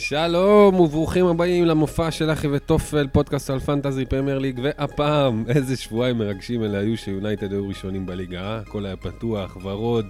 שלום וברוכים הבאים למופע של אחי וטופל, פודקאסט על פנטזי פרמייר ליג, והפעם, איזה שבועיים מרגשים אלה היו שיונייטד היו ראשונים בליגה? הכל היה פתוח, ורוד,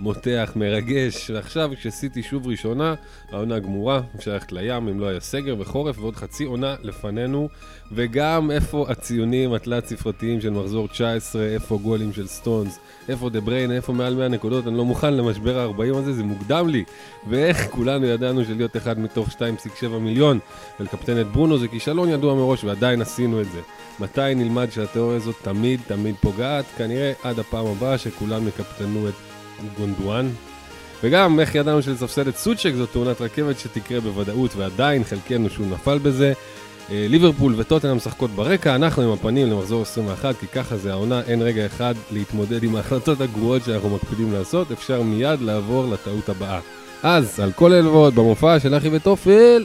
מותח, מרגש, ועכשיו כשסיטי שוב ראשונה, העונה גמורה, אפשר ללכת לים אם לא היה סגר וחורף, ועוד חצי עונה לפנינו, וגם איפה הציונים התלת ספרתיים של מחזור 19, איפה גולים של סטונס, איפה דה בריין, איפה מעל 100 נקודות, אני לא מוכן למשבר ה-40 הזה, זה מוקדם לי. ואיך כולנו ידענו שלהיות אחד מתוך 2.7 מיליון ולקפטן את ברונו זה כישלון ידוע מראש ועדיין עשינו את זה. מתי נלמד שהתיאוריה הזאת תמיד תמיד פוגעת? כנראה עד הפעם הבאה שכולם יקפטנו את גונדואן. וגם איך ידענו שלספסל את סוצ'ק זו תאונת רכבת שתקרה בוודאות ועדיין חלקנו שהוא נפל בזה. אה, ליברפול וטוטנאם משחקות ברקע, אנחנו עם הפנים למחזור 21, כי ככה זה העונה, אין רגע אחד להתמודד עם ההחלטות הגרועות שאנחנו מקפידים לעשות, אפשר מיד לעבור לטעות הבאה. אז, על כל הלוואות במופע של אחי וטופל,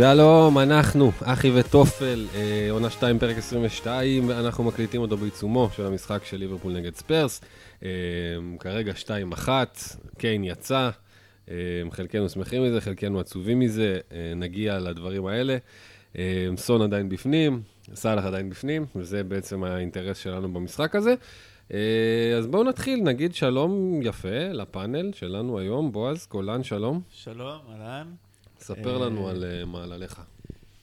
שלום, אנחנו, אחי וטופל, אה, עונה 2, פרק 22, ואנחנו מקליטים אותו בעיצומו של המשחק של ליברפול נגד ספרס. אה, כרגע 2-1, קיין יצא, אה, חלקנו שמחים מזה, חלקנו עצובים מזה, אה, נגיע לדברים האלה. אה, סון עדיין בפנים, סאלח עדיין בפנים, וזה בעצם האינטרס שלנו במשחק הזה. אה, אז בואו נתחיל, נגיד שלום יפה לפאנל שלנו היום, בועז, גולן, שלום. שלום, אהלן. ספר אה, לנו על אה, מעלליך.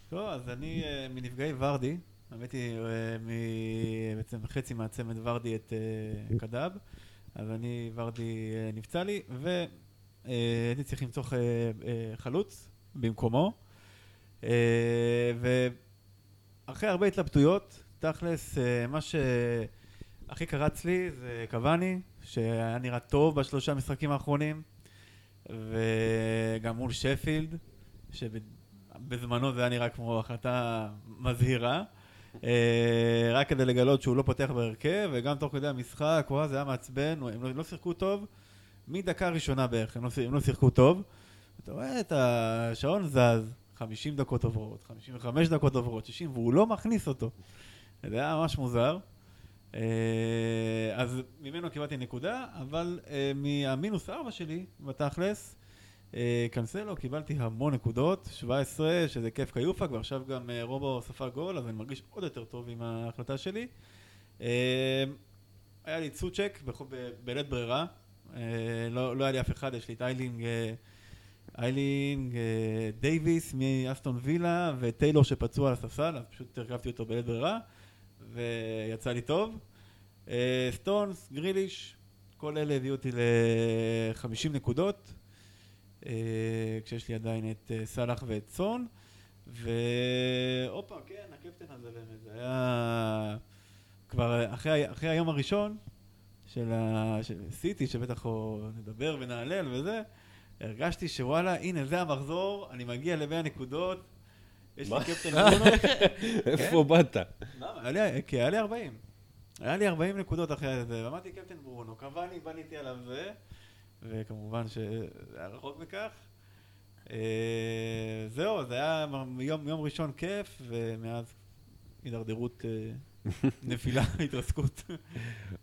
טוב, אז אני אה, מנפגעי ורדי, האמת היא, בעצם חצי מהצמד ורדי את קדאב, אז אני, ורדי נפצע לי, והייתי צריך למצוא חלוץ במקומו, ואחרי הרבה התלבטויות, תכלס, מה שהכי קרץ לי זה קוואני, שהיה נראה טוב בשלושה משחקים האחרונים, וגם מול שפילד, שבזמנו זה היה נראה כמו החלטה מזהירה. אה, רק כדי לגלות שהוא לא פותח בהרכב, וגם תוך כדי המשחק, וואו, זה היה מעצבן, הם לא, לא שיחקו טוב. מדקה ראשונה בערך, הם לא, הם לא שיחקו טוב. אתה רואה את השעון זז, 50 דקות עוברות, 55 דקות עוברות, 60, והוא לא מכניס אותו. זה היה ממש מוזר. אה, אז ממנו קיבלתי נקודה, אבל אה, מהמינוס 4 שלי, בתכלס, קנסלו, קיבלתי המון נקודות, 17, שזה כיף כיופק, ועכשיו גם אה, רובו ספג גול, אז אני מרגיש עוד יותר טוב עם ההחלטה שלי. אה, היה לי סוצ'ק בלית ברירה, אה, לא, לא היה לי אף אחד, יש לי את איילינג, אה, איילינג אה, דייוויס מאסטון וילה, וטיילור שפצוע על הספסל, אז פשוט הרכבתי אותו בלית ברירה, ויצא לי טוב. אה, סטונס, גריליש, כל אלה הביאו אותי ל-50 נקודות. אה, כשיש לי עדיין את אה, סאלח ואת סון, והופה, כן, הקפטן הזה באמת, זה היה כבר אה, אחרי, אחרי היום הראשון של, ה, של סיטי, שבטח נדבר ונהלל וזה, הרגשתי שוואלה, הנה זה המחזור, אני מגיע ל-100 נקודות, יש לי? קפטן. איפה באת? היה לי- כי היה לי 40. היה לי 40 נקודות אחרי זה, ואמרתי קפטן ברונו, קוואני, בניתי עליו זה, וכמובן שזה היה רחוק מכך. אה, זהו, זה היה יום, יום ראשון כיף, ומאז הידרדרות, אה, נפילה, התרסקות.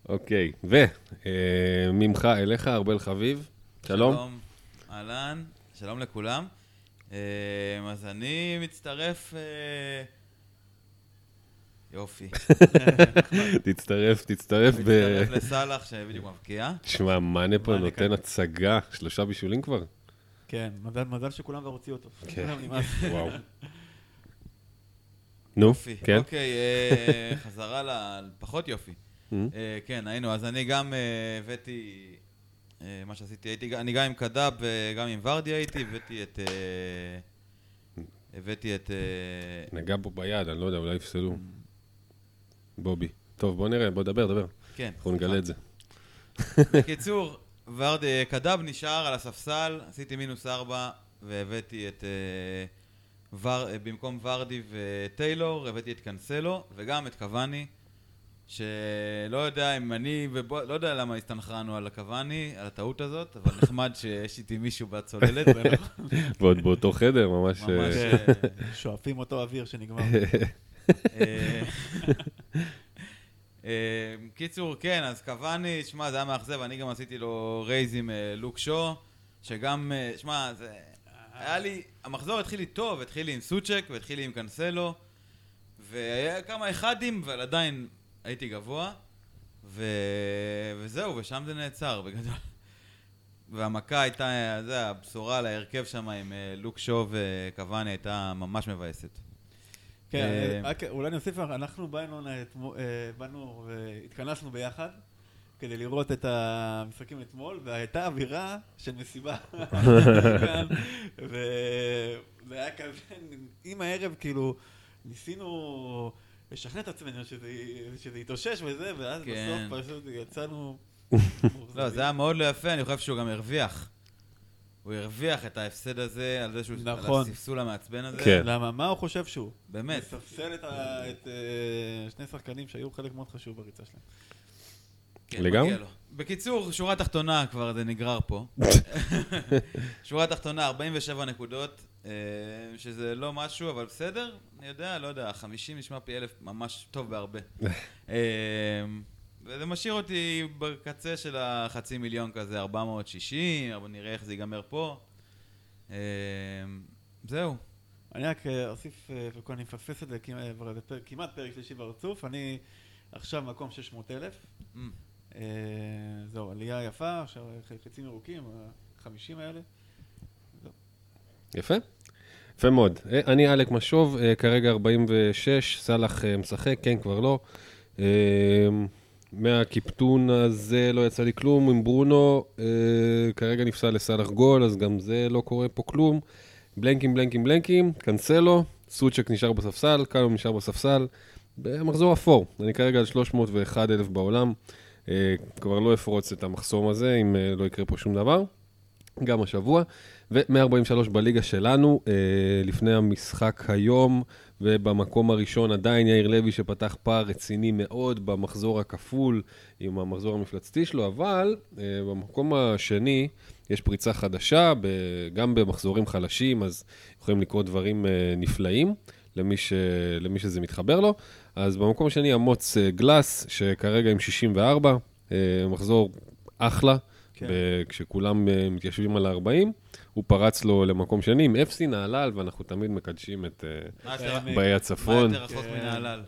אוקיי, וממך אליך, ארבל חביב, שלום. אהלן, שלום לכולם. אה, אז אני מצטרף... יופי. תצטרף, תצטרף ב... מצטרף לסאלח שבדיוק מבקיע. תשמע, מאנה פה נותן. הצגה, שלושה בישולים כבר? כן, מזל, שכולם כבר הוציאו אותו. כן. וואו. נו. כן? אוקיי, אה, חזרה ל... פחות יופי. אה? אה, כן, היינו, אז אני גם אה, הבאתי... מה שעשיתי, הייתי, אני גם עם קדאב וגם עם ורדי הייתי, הבאתי את... אה, הבאתי את... נגע בו ביד, אני לא יודע, אולי יפסלו. בובי. טוב, בוא נראה, בוא דבר, דבר. כן. אנחנו נגלה את זה. בקיצור, ורד, אה, קדאב נשאר על הספסל, עשיתי מינוס ארבע והבאתי את... אה, ור, אה, במקום ורדי וטיילור, הבאתי את קנסלו וגם את קוואני. שלא יודע אם אני ובוא, לא יודע למה הסתנכרנו על הקוואני, על הטעות הזאת, אבל נחמד שיש איתי מישהו בצוללת. ועוד באותו חדר, ממש... ממש, אה, שואפים אותו אוויר שנגמר. אה, אה, קיצור, כן, אז קוואני, שמע, זה היה מאכזב, אני גם עשיתי לו רייז עם אה, לוק שו, שגם, שמע, זה... היה לי, המחזור התחיל לי טוב, התחיל לי עם סוצ'ק והתחיל לי עם קאנסלו, והיה כמה אחדים, אבל עדיין הייתי גבוה, ו... וזהו, ושם זה נעצר, בגדול. והמכה הייתה, זה, הבשורה להרכב שם עם לוק שו וקוואני הייתה ממש מבאסת. כן, אה, רק אולי נוסיף, אנחנו באנו, אה, באנו והתכנסנו ביחד כדי לראות את המשחקים אתמול, והייתה אווירה של מסיבה. וזה היה כזה, עם הערב, כאילו, ניסינו לשכנע את עצמנו שזה, שזה יתאושש וזה, ואז כן. בסוף פשוט יצאנו... לא, זה היה מאוד לא יפה, אני חושב שהוא גם הרוויח. הוא הרוויח את ההפסד הזה על זה שהוא... נכון. על הספסול המעצבן הזה. כן. למה? מה הוא חושב שהוא? באמת. מספסל את ה- את אה, שני שחקנים שהיו חלק מאוד חשוב בריצה שלהם. כן, לגמרי. בקיצור, שורה תחתונה כבר זה נגרר פה. שורה תחתונה, 47 נקודות, אה, שזה לא משהו, אבל בסדר, אני יודע, לא יודע, 50 נשמע פי אלף ממש טוב בהרבה. וזה משאיר אותי בקצה של החצי מיליון כזה, 460, אבל נראה איך זה ייגמר פה. אה, זהו. אני רק אה, אוסיף, אה, אני מפספס את זה כמעט- פרק- כמעט פרק שלישי ברצוף, אני עכשיו מקום 600 אלף. Mm. זהו, עלייה יפה, עכשיו חצים ירוקים, ה-50 האלה. יפה. יפה מאוד. אני אלק משוב, כרגע 46, סאלח משחק, כן, כבר לא. מהקיפטון הזה לא יצא לי כלום עם ברונו, אה, כרגע נפסל לסאלח גול, אז גם זה לא קורה פה כלום. בלנקים, בלנקים, בלנקים, קנסלו, סוצ'ק נשאר בספסל, קלום נשאר בספסל. במחזור אפור, אני כרגע על 301 אלף בעולם. אה, כבר לא אפרוץ את המחסום הזה, אם אה, לא יקרה פה שום דבר. גם השבוע. ו-143 בליגה שלנו, אה, לפני המשחק היום, ובמקום הראשון עדיין יאיר לוי שפתח פער רציני מאוד במחזור הכפול עם המחזור המפלצתי שלו, אבל אה, במקום השני יש פריצה חדשה, ב- גם במחזורים חלשים, אז יכולים לקרות דברים אה, נפלאים למי, ש... למי שזה מתחבר לו. אז במקום השני אמוץ אה, גלאס, שכרגע עם 64, אה, מחזור אחלה. כן. ב- כשכולם אה, מתיישבים על ה-40, הוא פרץ לו למקום שני עם אפסי נהלל, ואנחנו תמיד מקדשים את אה, מה האמת. באי מה הצפון. יותר רחוק כן. מנהלל?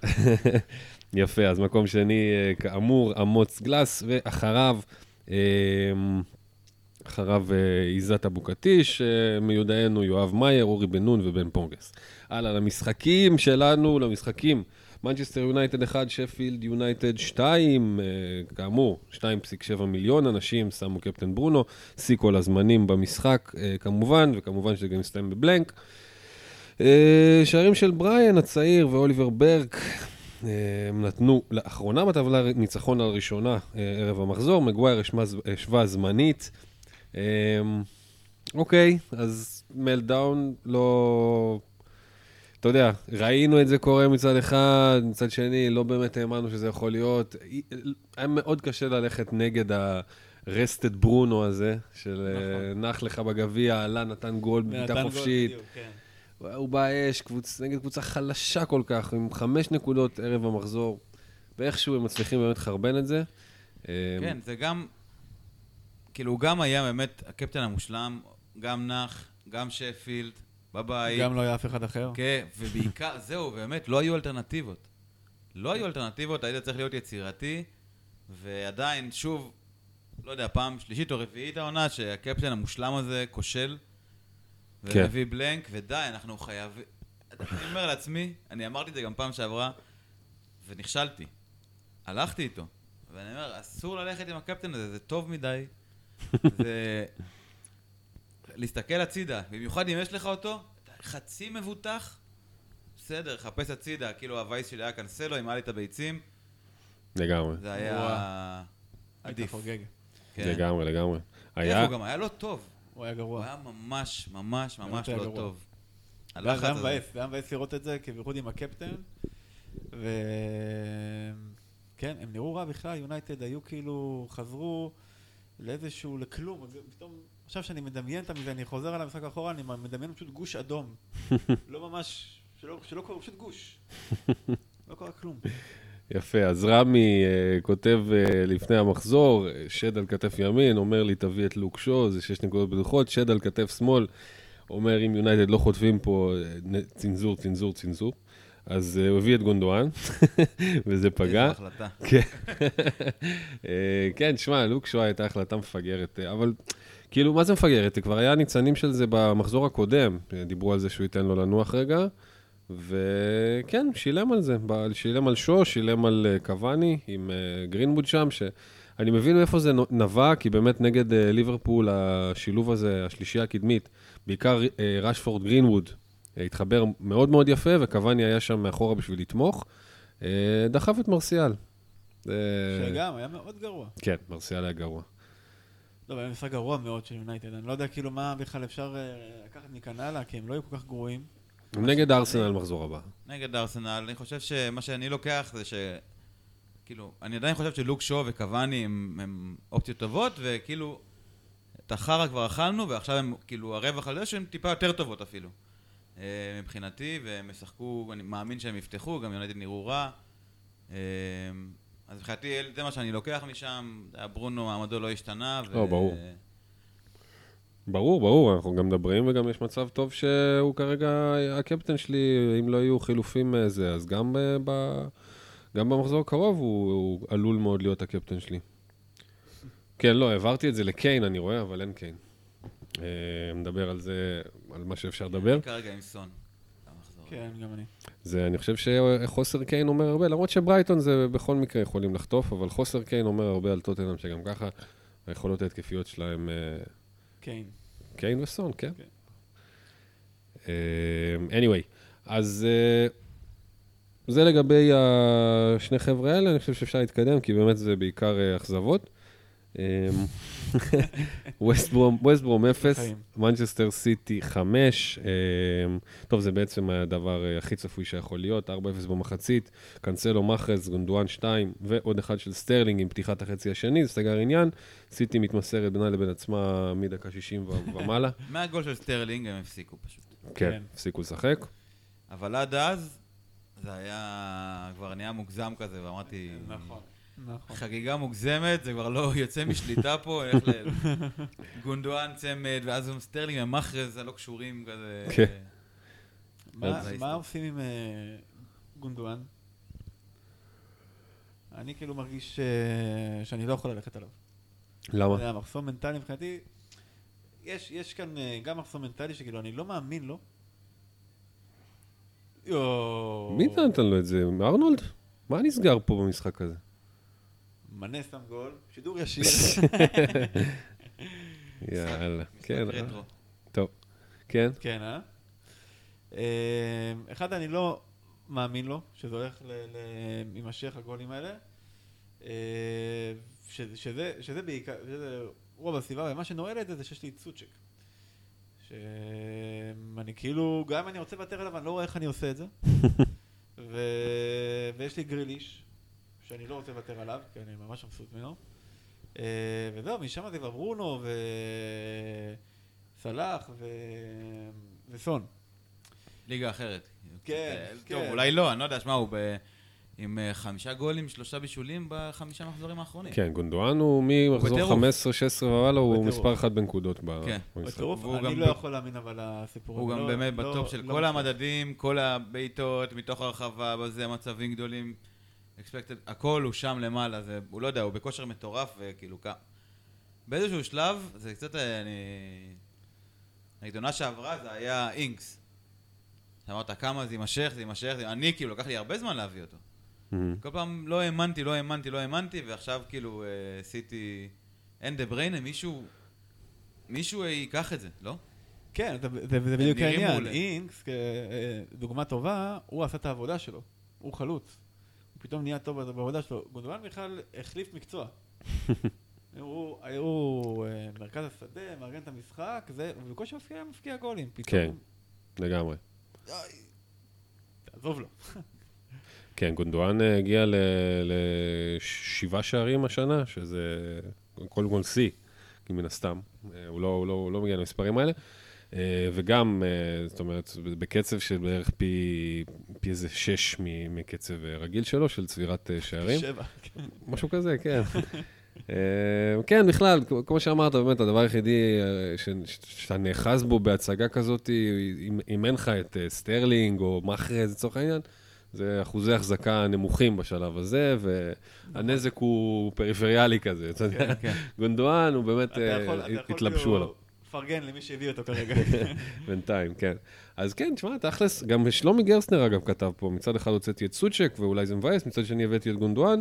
יפה, אז מקום שני, אה, כאמור, אמוץ גלאס, ואחריו, אחריו עיזת אבוקטיש, מיודענו יואב מאייר, אורי בן נון ובן פונגס. הלאה, למשחקים שלנו, למשחקים. מנצ'סטר יונייטד 1, שפילד יונייטד 2, אה, כאמור, 2.7 מיליון אנשים שמו קפטן ברונו, שיא כל הזמנים במשחק, אה, כמובן, וכמובן שזה גם מסתיים ב blank. אה, שערים של בריאן הצעיר ואוליבר ברק הם נתנו לאחרונה בטבלה ניצחון על ראשונה ערב המחזור, מגווייר השווה זמנית. אוקיי, אז מלדאון לא... אתה יודע, ראינו את זה קורה מצד אחד, מצד שני, לא באמת האמנו שזה יכול להיות. היה מאוד קשה ללכת נגד הרסטד ברונו הזה, של אה, נח לך בגביע, עלה, נתן גול גול חופשית. בדיוק, כן. הוא באש, קבוצ... נגד קבוצה חלשה כל כך, עם חמש נקודות ערב המחזור, ואיכשהו הם מצליחים באמת לחרבן את זה. אה, כן, זה גם, כאילו, הוא גם היה באמת הקפטן המושלם, גם נח, גם שפילד, בבית. גם לא היה אף אחד אחר. כן, ובעיקר, זהו, באמת, לא היו אלטרנטיבות. לא היו אלטרנטיבות, היית צריך להיות יצירתי, ועדיין, שוב, לא יודע, פעם שלישית או רביעית העונה, שהקפטן המושלם הזה כושל, כן. ומביא בלנק, ודי, אנחנו חייבים... אני אומר לעצמי, אני אמרתי את זה גם פעם שעברה, ונכשלתי. הלכתי איתו. ואני אומר, אסור ללכת עם הקפטן הזה, זה טוב מדי. זה... להסתכל הצידה, במיוחד אם יש לך אותו, אתה חצי מבוטח, בסדר, חפש הצידה, כאילו הווייס שלי היה קנסלו, אם היה לי את הביצים, לגמרי, זה היה היית עדיף. כן. לגמרי, לגמרי. איך היה, הוא גם היה לא טוב, הוא היה הוא גרוע. היה ממש, ממש, ממש לא גרוע. טוב. זה היה- זה. מבאס, זה היה מבאס לראות את זה, כי בייחוד עם הקפטן. ו... כן, הם נראו רע בכלל, יונייטד היו כאילו, חזרו לאיזשהו, לכלום. פתאום, עכשיו שאני מדמיין את זה, אני חוזר על המשחק אחורה, אני מדמיין פשוט גוש אדום. לא ממש, שלא, שלא קורה, פשוט גוש. לא קרה כלום. יפה, אז רמי uh, כותב uh, לפני המחזור, שד על כתף ימין, אומר לי, תביא את לוק שו, זה שש נקודות בטוחות, שד על כתף שמאל, אומר, אם יונייטד לא חוטפים פה, אה, צנזור, צנזור, צנזור. אז uh, הוא הביא את גונדואן, וזה פגע. איזו החלטה. כן, uh, כן, שמע, לוק שו הייתה החלטה מפגרת, אבל כאילו, מה זה מפגרת? כבר היה ניצנים של זה במחזור הקודם, דיברו על זה שהוא ייתן לו לנוח רגע. וכן, שילם על זה, שילם על שו, שילם על אה, קוואני עם אה, גרינבוד שם, שאני מבין מאיפה זה נבע, כי באמת נגד אה, ליברפול השילוב הזה, השלישייה הקדמית, בעיקר רשפורד גרינווד, התחבר מאוד מאוד יפה, וקוואני היה שם מאחורה בשביל לתמוך, דחף את מרסיאל. שגם, היה מאוד גרוע. כן, מרסיאל היה גרוע. לא, היה משחק גרוע מאוד של יונייטד, אני לא יודע כאילו מה בכלל אפשר לקחת מכאן הלאה, כי הם לא היו כל כך גרועים. נגד ארסנל מחזור הבא. נגד ארסנל, אני חושב שמה שאני לוקח זה ש... כאילו, אני עדיין חושב שלוק שו וקוואני הם, הם אופציות טובות, וכאילו, את החרא כבר אכלנו, ועכשיו הם, כאילו, הרווח על זה שהן טיפה יותר טובות אפילו. אה, מבחינתי, והם ישחקו, אני מאמין שהם יפתחו, גם יונייטד נראו רע. אה, אז מבחינתי, זה מה שאני לוקח משם, ברונו מעמדו לא השתנה. ו... לא, ברור. ברור, ברור, אנחנו גם מדברים וגם יש מצב טוב שהוא כרגע הקפטן שלי, אם לא יהיו חילופים זה, אז גם, אה, ב, גם במחזור הקרוב הוא, הוא עלול מאוד להיות הקפטן שלי. כן, לא, העברתי את זה לקיין, אני רואה, אבל אין קיין. אה, נדבר על זה, על מה שאפשר לדבר. כרגע עם סון. כן, גם אני. זה, אני חושב שחוסר קיין אומר הרבה, למרות שברייטון זה בכל מקרה יכולים לחטוף, אבל חוסר קיין אומר הרבה על טוטנאם, שגם ככה היכולות ההתקפיות שלהם... אה, קיין. קיין וסון, כן. כן. אה, anyway, אז uh, זה לגבי השני חבר'ה האלה, אני חושב שאפשר להתקדם, כי באמת זה בעיקר uh, אכזבות. ווסטברום 0, מנצ'סטר סיטי 5. טוב, זה בעצם הדבר אה, הכי צפוי שיכול להיות, 4-0 במחצית, קנסלו מחרז, גונדואן 2 ועוד אחד של סטרלינג עם פתיחת החצי השני, זה סגר עניין. סיטי מתמסרת בינה לבין עצמה מדקה 60 ומעלה. מהגול של סטרלינג הם הפסיקו פשוט. כן, הפסיקו לשחק. אבל עד אז זה היה כבר נהיה מוגזם כזה, ואמרתי... נכון. נכון. חגיגה מוגזמת, זה כבר לא יוצא משליטה פה, איך ל... גונדואן צמד, ואז גם סטרלינג ומחרז הלא קשורים כזה. כן. מה עושים עם אה, גונדואן? אני כאילו מרגיש אה, שאני לא יכול ללכת עליו. למה? זה המחסום מנטלי מבחינתי. יש, יש כאן אה, גם מחסום מנטלי שכאילו אני לא מאמין לו. מי נתן לו את זה? ארנולד? מה נסגר פה במשחק הזה? מנה שם גול, שידור ישיר. יאללה, כן. אה? טוב, כן. כן, אה? אה? אחד, אני לא מאמין לו, שזה הולך להימשך הגולים האלה. אה, שזה בעיקר, שזה רוב הסיבה, ומה שנועל את זה זה שיש לי את סוצ'ק. שאני כאילו, גם אם אני רוצה לוותר עליו, אני לא רואה איך אני עושה את זה. ויש לי גריליש, שאני לא רוצה לוותר עליו, כי אני ממש מבסוט ממנו. אה, וזהו, משם זה כבר ברונו וסלאח ו... וסון. ליגה אחרת. כן, כן. טוב, אולי לא, אני לא יודע, שמע, הוא ב... עם אה, חמישה גולים, שלושה בישולים בחמישה מחזורים האחרונים. כן, גונדואן הוא ממחזור 15-16 ומעלה, הוא מספר אחת בנקודות כן, בטירוף. אני לא יכול להאמין אבל לסיפור הזה. הוא גם לא- באמת לא- בטופ של לא כל המדדים, כל הבעיטות, מתוך הרחבה, בזה מצבים גדולים. Expected, הכל הוא שם למעלה, זה, הוא לא יודע, הוא בכושר מטורף, וכאילו, כ... באיזשהו שלב, זה קצת, אה, אני... נגיד עונה שעברה זה היה אינקס. אמרת כמה זה יימשך, זה יימשך, אני כאילו, לקח לי הרבה זמן להביא אותו. Mm-hmm. כל פעם לא האמנתי, לא האמנתי, לא האמנתי, ועכשיו כאילו עשיתי... אין דה בריינה, מישהו... מישהו ייקח את זה, לא? כן, זה, זה, זה בדיוק העניין. אינקס, כדוגמה אה, טובה, הוא עשה את העבודה שלו. הוא חלוץ. פתאום נהיה טוב בעבודה שלו. גונדואן בכלל החליף מקצוע. הוא, הוא אה, מרכז השדה, מארגן את המשחק, ובקושי מפקיע, מפקיע גולים. כן, לגמרי. תעזוב לו. כן, גונדואן אה, הגיע ל- לשבעה שערים השנה, שזה קודם כל שיא, מן הסתם. אה, הוא לא, הוא לא, הוא לא מגיע למספרים האלה. אה, וגם, אה, זאת אומרת, בקצב של בערך פי, פי איזה שש מקצב אה, רגיל שלו, של צבירת שערים. שבע. משהו כזה, כן. כן, בכלל, כמו שאמרת, באמת, הדבר היחידי שאתה נאחז בו בהצגה כזאת, אם- אם אין לך את סטרלינג או מאחרז לצורך העניין, זה אחוזי החזקה נמוכים בשלב הזה, והנזק הוא פריפריאלי כזה. כן, כן. גונדואן, הוא באמת, התלבשו כאילו עליו. לפרגן למי שהביא אותו כרגע. בינתיים, כן. אז כן, תשמע, תכלס, גם שלומי גרסנר אגב כתב פה, מצד אחד הוצאתי את סוצ'ק, ואולי זה מבאס, מצד שני הבאתי את גונדואן,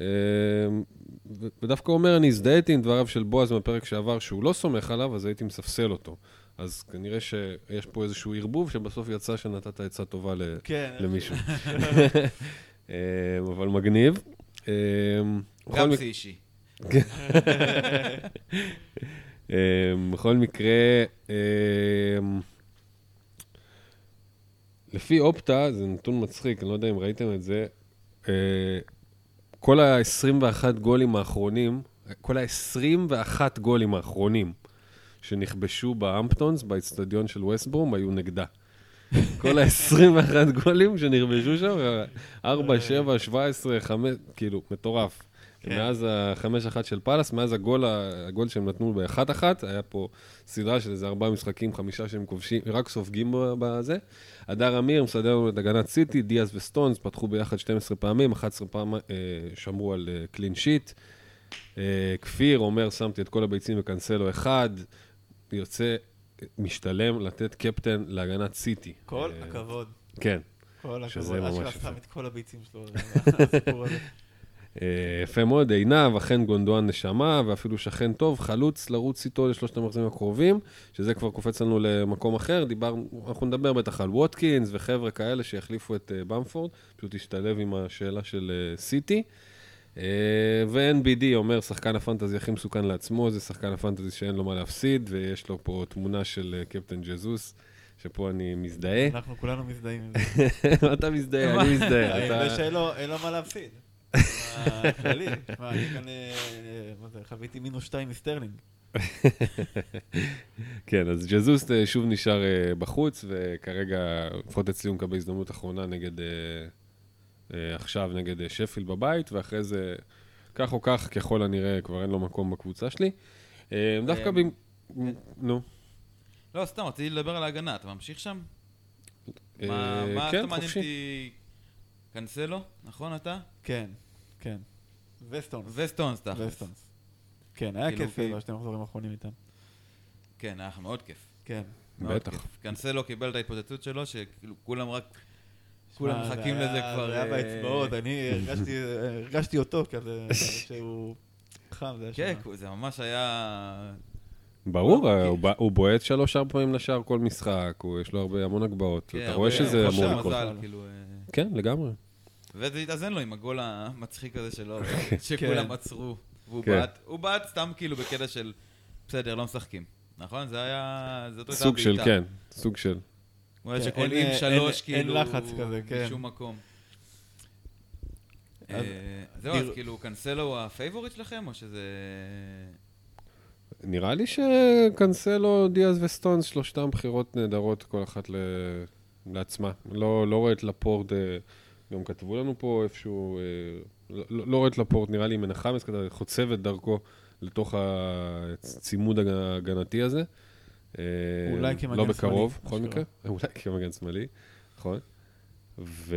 ו- ודווקא אומר, אני הזדהיתי עם דבריו של בועז מהפרק שעבר, שהוא לא סומך עליו, אז הייתי מספסל אותו. אז כנראה שיש פה איזשהו ערבוב, שבסוף יצא שנתת עצה טובה ל- כן. למישהו. אה, אבל מגניב. בכל גם שיא אישי. אה, בכל מקרה, אה, לפי אופטה, זה נתון מצחיק, אני לא יודע אם ראיתם את זה, אה, כל ה-21 גולים האחרונים, כל ה-21 גולים האחרונים שנכבשו באמפטונס, באצטדיון של ווסטברום, היו נגדה. כל ה-21 גולים שנכבשו שם, 4, 7, 17, 5, כאילו, מטורף. כן. מאז ה-5-1 של פאלאס, מאז הגול, הגול שהם נתנו ב-1-1, היה פה סדרה של איזה ארבעה משחקים, חמישה שהם כובשים, רק סופגים בזה. הדר אמיר מסדר לנו את הגנת סיטי, דיאז וסטונס פתחו ביחד 12 פעמים, 11 פעם אה, שמרו על קלין שיט. אה, כפיר אומר, שמתי את כל הביצים בקנסלו אחד, יוצא, משתלם לתת קפטן להגנת סיטי. כל אה, הכבוד. כן. כל הכבוד. אשכרה. שם את כל הביצים שלו, הסיפור הזה. אה, יפה מאוד, עינב, אכן גונדואן נשמה, ואפילו שכן טוב, חלוץ לרוץ איתו לשלושת המחזורים הקרובים, שזה כבר קופץ לנו למקום אחר. דיבר, אנחנו נדבר בטח על ווטקינס וחבר'ה כאלה שיחליפו את אה, במפורד, פשוט ישתלב עם השאלה של אה, סיטי. ו-NBD אומר, שחקן הפנטזי הכי מסוכן לעצמו, זה שחקן הפנטזי שאין לו מה להפסיד, ויש לו פה תמונה של קפטן ג'זוס, שפה אני מזדהה. אנחנו כולנו מזדהים עם זה. אתה מזדהה, אני מזדהה. זה שאין לו אין לו מה להפסיד. הכללי. מה, אני כאן, אה, מה זה, חוויתי מינוס שתיים מסטרלינג. כן, אז ג'זוס אה, שוב נשאר אה, בחוץ, וכרגע, לפחות אצלי הוא מקבל הזדמנות אחרונה נגד, עכשיו נגד שפילד בבית, ואחרי זה, כך או כך, ככל הנראה, כבר אין לו מקום בקבוצה שלי. דווקא ב... נו. לא, סתם, רציתי לדבר על ההגנה, אתה ממשיך שם? מה מה כן, אתה מעניין. אותי? קנסלו, נכון אתה? כן, כן. וסטונס. וסטונס, תכלס. וסטונס. כן, היה כאילו, כיף כי- בשתי מחזורים האחרונים איתם. כן, היה לך מאוד כיף. כן. בטח. קנסלו קיבל את ההתפוצצות שלו, שכאילו כולם רק... כולם מחכים לזה כבר... זה היה אה, באצבעות, אני הרגשתי- אותו כזה, שהוא חם, זה היה כן, שם. זה ממש היה... ברור, לא, הוא בועט שלוש-ארבע פעמים לשער כל משחק, יש לו הרבה, המון הגבהות. כן, אתה רואה שזה אמור. לקרות. כאילו... אה, כן, לגמרי. וזה התאזן לו עם הגול המצחיק הזה שלו, שכולם כן. עצרו. והוא כן. בעט, הוא בעט סתם כאילו בקטע של, בסדר, לא משחקים. נכון? זה היה... זאת הייתה סוג של. כן, סוג של. הוא היה כן, שקולעים אין- שלוש, אין- אין כאילו... לחץ כזה, כן. משום מקום. אז- אה, זהו, דיר- אז כאילו, קנסלו הוא הפייבוריט שלכם, או שזה... נראה לי שקנסלו, דיאז וסטונס, שלושתם בחירות נהדרות, כל אחת ל... לעצמה. לא, לא רואה את לפורט, אה, גם כתבו לנו פה איפשהו, אה, לא, לא לא רואה את לפורט, נראה לי מנחמס כזה, חוצב את דרכו לתוך הצימוד הג- ההגנתי הזה. אה, אולי כמגן לא בקרוב, שמאלי, בכל אשכרה. מקרה. אולי כמגן שמאלי, נכון. ו...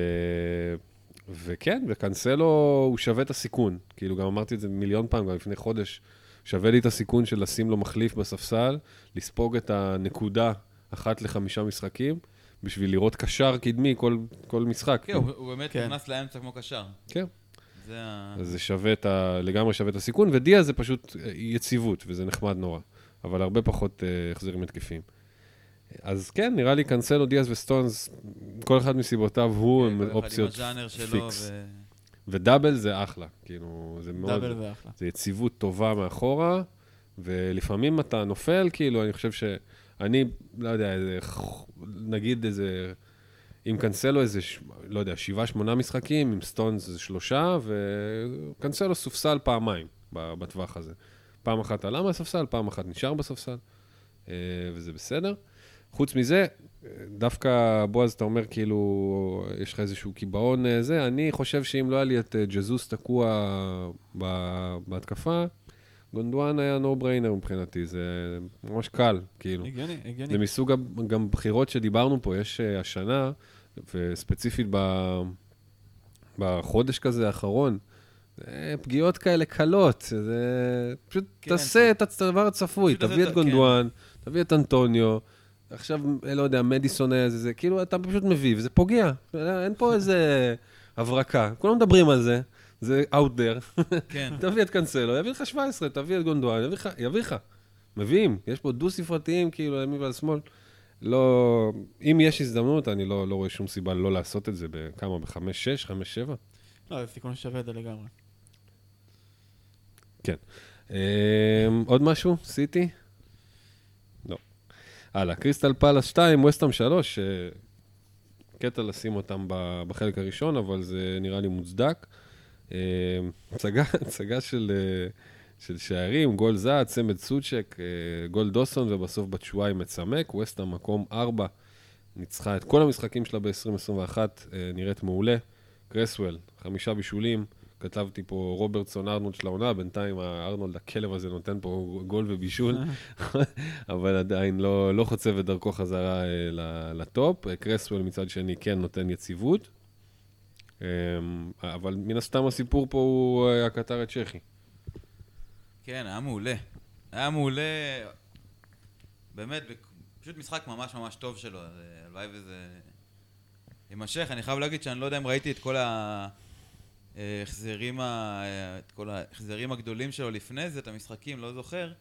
וכן, וקנסלו הוא שווה את הסיכון. כאילו, גם אמרתי את זה מיליון פעם, גם לפני חודש. שווה לי את הסיכון של לשים לו מחליף בספסל, לספוג את הנקודה אחת לחמישה משחקים, בשביל לראות קשר קדמי כל, כל משחק. כן, הוא הוא באמת כן. נכנס לאמצע כמו קשר. כן. זה ה... זה שווה את ה... לגמרי שווה את הסיכון, ודיה זה פשוט אה, יציבות, וזה נחמד נורא. אבל הרבה פחות אה, החזרים התקפיים. אז כן, נראה לי קנסלו, דיאז וסטונס, כל אחד מסיבותיו הוא, כן, הם אופציות פיקס. ו... ו double זה אחלה, כאילו, זה מאוד... double זה אחלה. זה יציבות טובה מאחורה, ולפעמים אתה נופל, כאילו, אני חושב שאני, לא יודע, איזה, נגיד איזה עם קנסלו איזה, לא יודע, שבעה, שמונה משחקים, עם סטונס זה שלושה, וקנסלו סופסל פעמיים בטווח הזה. פעם אחת עלה מהספסל, פעם אחת נשאר בספסל, אה, וזה בסדר. חוץ מזה, דווקא, בועז, אתה אומר כאילו, יש לך איזשהו קיבעון אה, זה, אני חושב שאם לא היה לי את אה, ג'זוס תקוע בהתקפה, גונדואן היה נו בריינר מבחינתי, זה ממש קל, כאילו. הגיוני, הגיוני. זה מסוג גם בחירות שדיברנו פה, יש אה, השנה, וספציפית ב... בחודש כזה האחרון, פגיעות כאלה קלות, זה פשוט כן, תעשה את הדבר הצפוי, תביא את ה- גונדואן, תביא את אנטוניו, עכשיו, אה, לא יודע, מדיסון היה איזה, זה כאילו, אתה פשוט מביא, וזה פוגע, אין פה איזה הברקה, כולם מדברים על זה, זה out there, כן. תביא את קנסלו, יביא לך 17, תביא את גונדואן, יביא לך, יביא לך. מביאים, יש פה דו-ספרתיים, כאילו, ימין ועל שמאל. לא, אם יש הזדמנות, אני לא, לא רואה שום סיבה לא לעשות את זה בכמה, בחמש, שש, חמש, שבע? לא, זה סיכון ששווה את זה לגמרי. אמ, עוד משהו? סיטי? לא. הלאה, קריסטל פלאס 2, וסטאם 3, אה, קטע לשים אותם בחלק הראשון, אבל זה נראה לי מוצדק. אמ, הצגה, של, אה, של שערים, גול זעת, צמד סוצ'ק, אה, גול דוסון, ובסוף בצ'ואי מצמק. וסטאם מקום 4, ניצחה את כל המשחקים שלה ב-2021, נראית מעולה. קרסוול, חמישה בישולים. כתבתי פה רוברטסון ארנולד של העונה, בינתיים הארנולד הכלב הזה נותן פה גול ובישול, אבל עדיין לא, לא חוצב את דרכו חזרה אה, לטופ. אה, קרסוול מצד שני כן נותן יציבות, אה, אבל מן הסתם הסיפור פה הוא אה, הקטר הצ'כי. כן, היה מעולה. היה מעולה, באמת, פשוט משחק ממש ממש טוב שלו, אה, הלוואי וזה יימשך. אני חייב להגיד שאני לא יודע אם ראיתי את כל ההחזרים, ה... את כל ההחזרים הגדולים שלו לפני זה, את המשחקים, לא זוכר,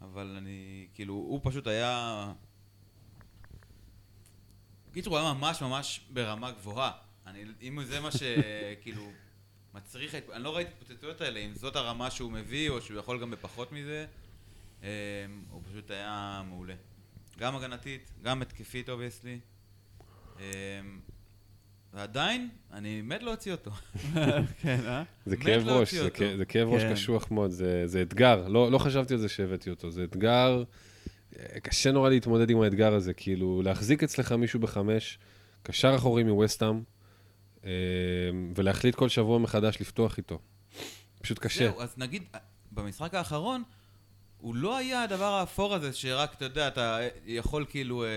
אבל אני, כאילו, הוא פשוט היה... בקיצור, הוא היה ממש ממש ברמה גבוהה. אני, אם זה מה שכאילו מצריך, אני לא ראיתי את ההתפוצצויות האלה, אם זאת הרמה שהוא מביא, או שהוא יכול גם בפחות מזה, אה, הוא פשוט היה מעולה. גם הגנתית, גם התקפית, obviously. ועדיין, אני מת להוציא אותו. כן, אה? זה כאב ראש, זה, אותו. כ- זה כאב ראש כן. קשוח מאוד, זה, זה אתגר. לא, לא חשבתי על זה שהבאתי אותו, זה אתגר, אה, קשה נורא להתמודד עם האתגר הזה, כאילו, להחזיק אצלך מישהו בחמש, קשר אחורי מווסטאם, ולהחליט כל שבוע מחדש לפתוח איתו. פשוט קשה. זהו, אז נגיד, במשחק האחרון, הוא לא היה הדבר האפור הזה שרק, אתה יודע, אתה יכול כאילו, אה,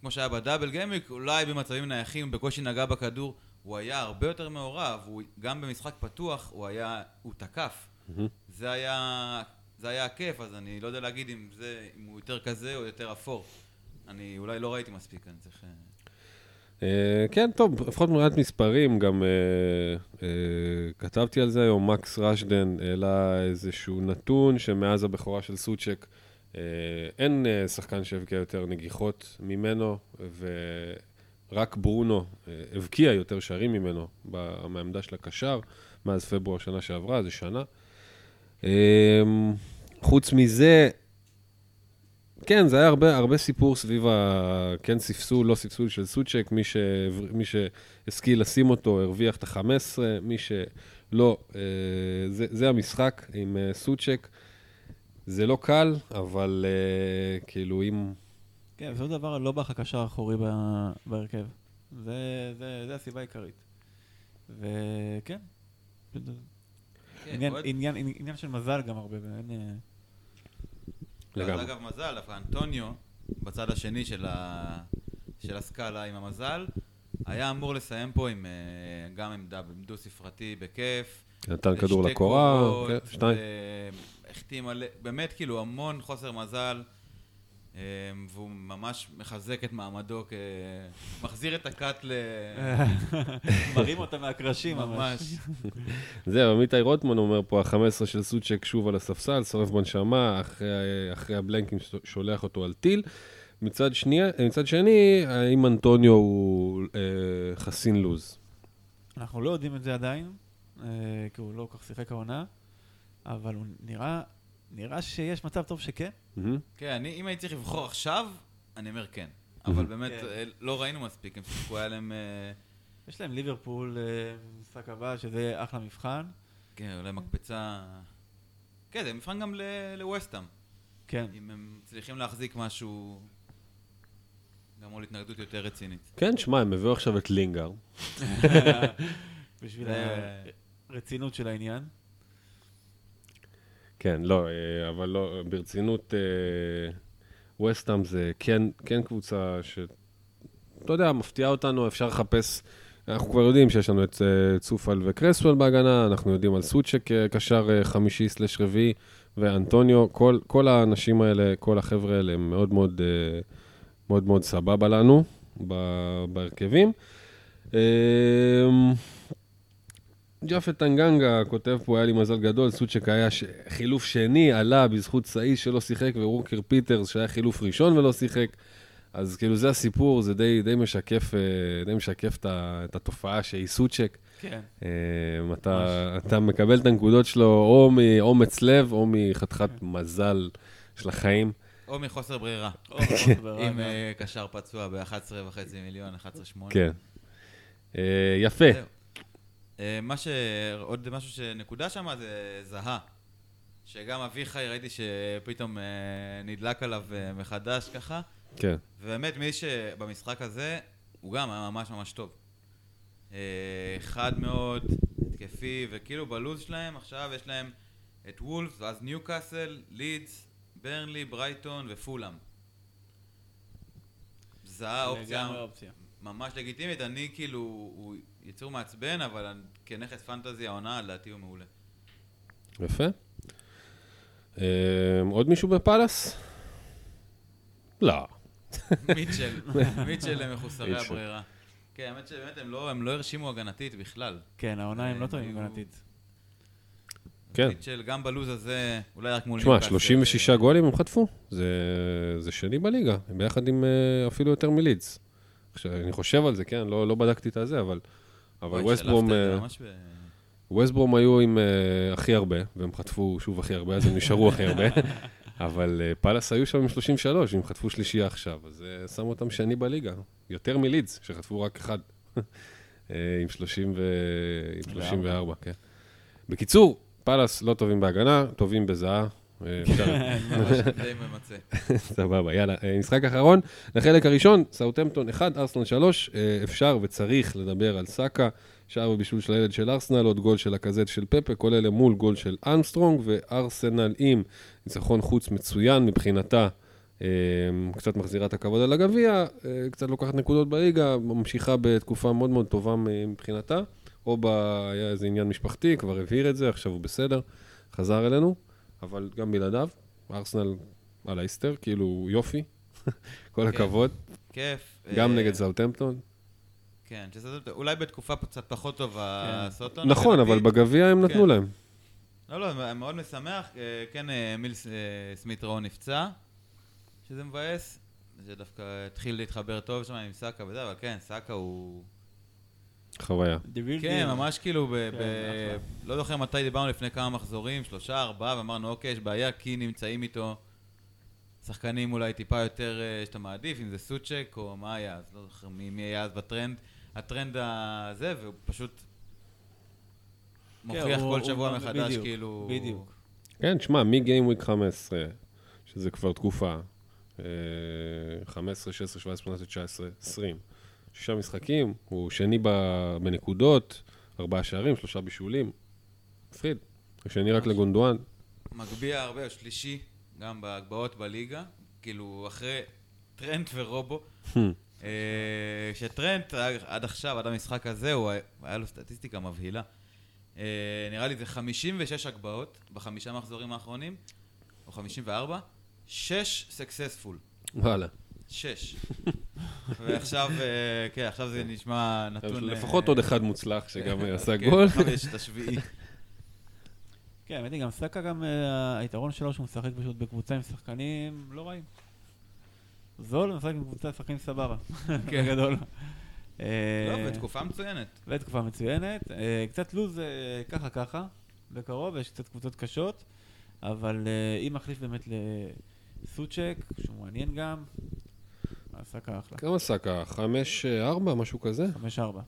כמו שהיה בדאבל גיימיק, אולי במצבים נייחים, בקושי נגע בכדור, הוא היה הרבה יותר מעורב, הוא, גם במשחק פתוח, הוא היה, הוא תקף. מהמם. זה היה, זה היה הכיף, אז אני לא יודע להגיד אם, זה, אם הוא יותר כזה או יותר אפור. אני אולי לא ראיתי מספיק, אני צריך... אה, כן, טוב, לפחות מבחינת מספרים, גם אה, אה, כתבתי על זה היום, מקס רשדן העלה איזשהו נתון שמאז הבכורה של סוצ'ק, אין שחקן שהבקיע יותר נגיחות ממנו, ורק ברונו הבקיע יותר שערים ממנו מהעמדה של הקשר, מאז פברואר שנה שעברה, זה שנה. חוץ מזה, כן, זה היה הרבה, הרבה סיפור סביב ה... כן ספסול, לא ספסול של סוצ'ק, מי, ש... מי שהשכיל לשים אותו הרוויח את ה-15, מי שלא, אה, זה, זה המשחק עם אה, סוצ'ק. זה לא קל, אבל אה, כאילו אם... כן, בסופו של דבר לא בא לך קשר אחורי בהרכב. זה, זה, זה הסיבה העיקרית. וכן. כן, עניין, עוד- עניין, עניין של מזל גם הרבה, ואין... אה, לגמרי. אגב, מזל, דווקא אנטוניו, בצד השני של, ה... של הסקאלה עם המזל, היה אמור לסיים פה עם, אה, גם עם דו-ספרתי בכיף. נתן כדור שתי לקורה, כן, שתיים. והחתים על... באמת, כאילו, המון חוסר מזל, אה, והוא ממש מחזק את מעמדו כ... מחזיר את הכת ל... מרים אותה מהקרשים ממש. זהו, עמיתי רוטמן אומר פה, ה-15 של סוצ'ק שוב על הספסל, שורף בנשמה, אחרי, אחרי הבלנקים שולח אותו על טיל. מצד, שנייה, מצד שני, האם אנטוניו הוא אה, חסין לוז? אנחנו לא יודעים את זה עדיין, אה, כי הוא לא כל כך שיחק העונה, אבל הוא נראה, נראה שיש מצב טוב שכן. כן, אני, אם הייתי צריך לבחור עכשיו, אני אומר כן. אבל. באמת כן. אה, לא ראינו מספיק, הם שיחקו, היה להם... אה, יש להם ליברפול אה, במשחק הבא, שזה אחלה מבחן. כן, אולי מקפצה... כן, זה מבחן גם ל- לווסטהאם. כן. אם הם מצליחים להחזיק משהו... גם מול התנגדות יותר רצינית. כן, שמע, הם הביאו עכשיו את לינגר. בשביל הרצינות של העניין. כן, לא, אה, אבל לא, ברצינות, ווסטהאם זה כן, כן קבוצה ש... אתה יודע, מפתיעה אותנו, אפשר לחפש... אנחנו כבר יודעים שיש לנו את אה, צופאל וקרסוול בהגנה, אנחנו יודעים על סוצ'ק אה, קשר אה, חמישי slash רביעי, ואנטוניו, כל, כל האנשים האלה, כל החבר'ה האלה הם מאוד מאוד, אה, מאוד, מאוד סבבה לנו בהרכבים. ג'אפט טנגנגה כותב פה, היה לי מזל גדול, סוצ'ק היה ש... חילוף שני, עלה בזכות סאיס שלא שיחק, ווקר פיטרס שהיה חילוף ראשון ולא שיחק. אז כאילו זה הסיפור, זה די, די משקף, אה, די משקף את. את התופעה שהיא סוצ'ק. כן. אה, אתה, אתה מקבל את הנקודות שלו או מאומץ לב או מחתיכת מזל של החיים. או מחוסר ברירה. או, חוסר ברירה, אם גם. אה, קשר פצוע ב-11.5 מיליון, 11.8. כן. יפה. אה, מה ש... עוד משהו שנקודה שם זה זהה. שגם אביחי, ראיתי שפתאום אה, נדלק עליו אה, מחדש ככה. כן. ובאמת, מי שבמשחק הזה, הוא גם היה ממש ממש טוב. חד מאוד, התקפי, וכאילו בלוז שלהם עכשיו יש להם את וולף, ואז ניוקאסל, לידס, ברנלי, ברייטון ופולאם. זהה אופציה לגמרי אופציה. ממש לגיטימית, אני כאילו, הוא יצור מעצבן, אבל כנכס פנטזי העונה, לדעתי הוא מעולה. יפה. אה, עוד מישהו בפאלאס? לא. מיטשל, מיטשל הם מחוסרי. הברירה. כן, האמת שבאמת הם לא, הם לא הרשימו הגנתית בכלל. כן, העונה הם לא טובים היו- הגנתית. כן. מיטשל, גם בלוז הזה, אולי רק מול תשמע, ניוקאסל, 36 אה, גולים הם חטפו, זה, זה שני בליגה, הם ביחד עם אה, אפילו יותר מלידס. עכשיו, אני חושב על זה, כן, לא, לא בדקתי את הזה, אבל, אבל ווסטברום, אה, ווסטברום היו עם אה, הכי הרבה, והם חטפו שוב הכי הרבה, אז הם נשארו הכי הרבה, אבל אה, פאלאס היו שם עם 33, הם חטפו שלישייה עכשיו, אז אה, שמו אותם שני בליגה, יותר מלידס, שחטפו רק אחד, אה, עם 30 ו... עם 34, כן. בקיצור, פאלאס לא טובים בהגנה, טובים בזהה. די ממצה. סבבה, יאללה. אה, משחק אחרון, לחלק הראשון, סאוטהמפטון 1, ארסנל 3. אה, אפשר וצריך לדבר על סאקה, שער ובישול של הילד של ארסנל, עוד גול של הקזט של פפה, כל אלה מול גול של ארמסטרונג, וארסנל עם ניצחון חוץ מצוין מבחינתה. אה, קצת מחזירה את הכבוד על הגביע, קצת לוקחת נקודות בליגה, ממשיכה בתקופה מאוד מאוד טובה מבחינתה. או. היה איזה עניין משפחתי, כבר הבהיר את זה, עכשיו הוא בסדר, חזר אלינו, אבל גם בלעדיו, ארסנל על האיסטר, כאילו יופי, כל כן. הכבוד, כיף. גם אה, נגד סאוטהמפטון. כן, אולי בתקופה קצת פחות טובה, כן. סוטון. נכון, אבל. בגביע הם נתנו כן. להם. לא, לא, מאוד משמח. אה, כן, אה, אה, סמית ראו נפצע, שזה מבאס. זה דווקא התחיל להתחבר טוב שם עם סאקה וזה, אבל כן, סאקה הוא... חוויה. כן. ממש כאילו, כן. לא זוכר מתי דיברנו לפני כמה מחזורים, שלושה, ארבעה, ואמרנו, אוקיי, יש בעיה, כי נמצאים איתו שחקנים אולי טיפה יותר אה, שאתה מעדיף, אם זה סוצ'ק או מה היה, אז לא זוכר מי מי היה אז בטרנד, הטרנד הזה, והוא פשוט מוכיח כן, הוא- כל הוא שבוע מחדש, בדיוק, כאילו... בדיוק. כן, תשמע, מגיים וויק 15, שזה כבר תקופה, אה, 15, 16, 17, 18, 19, 20. שישה משחקים, הוא שני בנקודות, ארבעה שערים, שלושה בישולים. מפחיד. השני רק לגונדואן. מגביה הרבה, הוא שלישי, גם בהגבהות בליגה, כאילו אחרי טרנט ורובו. אה, שטרנט עד עכשיו, עד המשחק הזה, הוא היה- היה לו סטטיסטיקה מבהילה. אה, נראה לי זה 56 הגבהות בחמישה מחזורים האחרונים, או 54, 6 סקסספול. וואלה. 6. ועכשיו, אה, כן, עכשיו זה נשמע נתון... לפחות אה, עוד אחד מוצלח שגם כן, עשה כן, גול. עכשיו יש את השביעי. כן, האמת היא, גם סאקה גם, אה, היתרון שלו שהוא משחק פשוט בקבוצה עם שחקנים לא רעים. זול, משחק עם קבוצה עם שחקנים סבבה. כן. בגדול. לא, אה, בתקופה מצוינת. ותקופה מצוינת. אה, קצת לוז אה, ככה ככה, בקרוב, יש קצת קבוצות קשות, אבל אה, אם מחליף באמת לסוצ'ק, שהוא מעניין גם, סאקה אחלה. כמה סאקה? חמש, אה, ארבע, משהו כזה? חמש ארבע.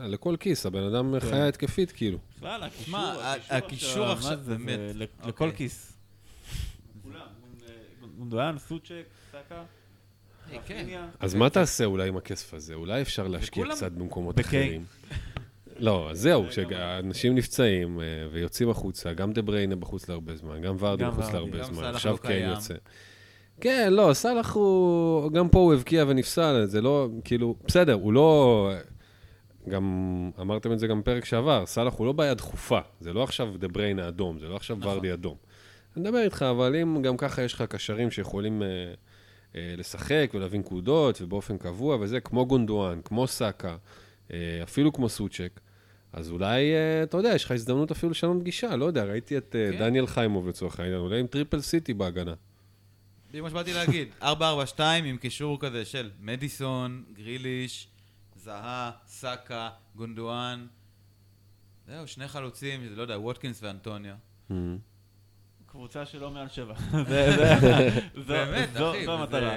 אה, לכל כיס, הבן אדם כן. חיה התקפית, כאילו. בכלל, הקישור, עכשיו, באמת. אוקיי. לכל כיס. כולם, גונדואן, סוצ'ק, סאקה, אה, כן. אז מה תעשה אולי עם הכסף הזה? אולי אפשר להשקיע קצת במקומות. אחרים. לא, אז זהו, זה כשאנשים נפצעים אה, ויוצאים החוצה, גם דה בריינה בחוץ להרבה זמן, גם ורדי בחוץ. להרבה זמן, עכשיו לא קיים. יוצא. כן, לא, סאלח הוא, גם פה הוא הבקיע ונפסל, זה לא, כאילו, בסדר, הוא לא, גם אמרתם את זה גם בפרק שעבר, סאלח הוא לא בעיה דחופה, זה לא עכשיו דה בריינה אדום, זה לא עכשיו נכון. ורדי אדום. אני מדבר איתך, אבל אם גם ככה יש לך קשרים שיכולים אה, אה, לשחק ולהביא נקודות ובאופן קבוע וזה, כמו גונדואן, כמו סאקה, אה, אפילו כמו סוצ'ק, אז אולי, אה, אתה יודע, יש לך הזדמנות אפילו לשנות גישה, לא יודע, ראיתי את אה, כן. דניאל חיימוב לצורך העניין, אולי עם triple סיטי בהגנה. בדיוק מה שבאתי להגיד, 442 עם קישור כזה של מדיסון, גריליש, זהה, סאקה, גונדואן. זהו, שני חלוצים, שזה לא יודע, ווטקינס ואנטוניו. קבוצה שלא מעל שבע. זה- זה- באמת, אחי. זו המטרה.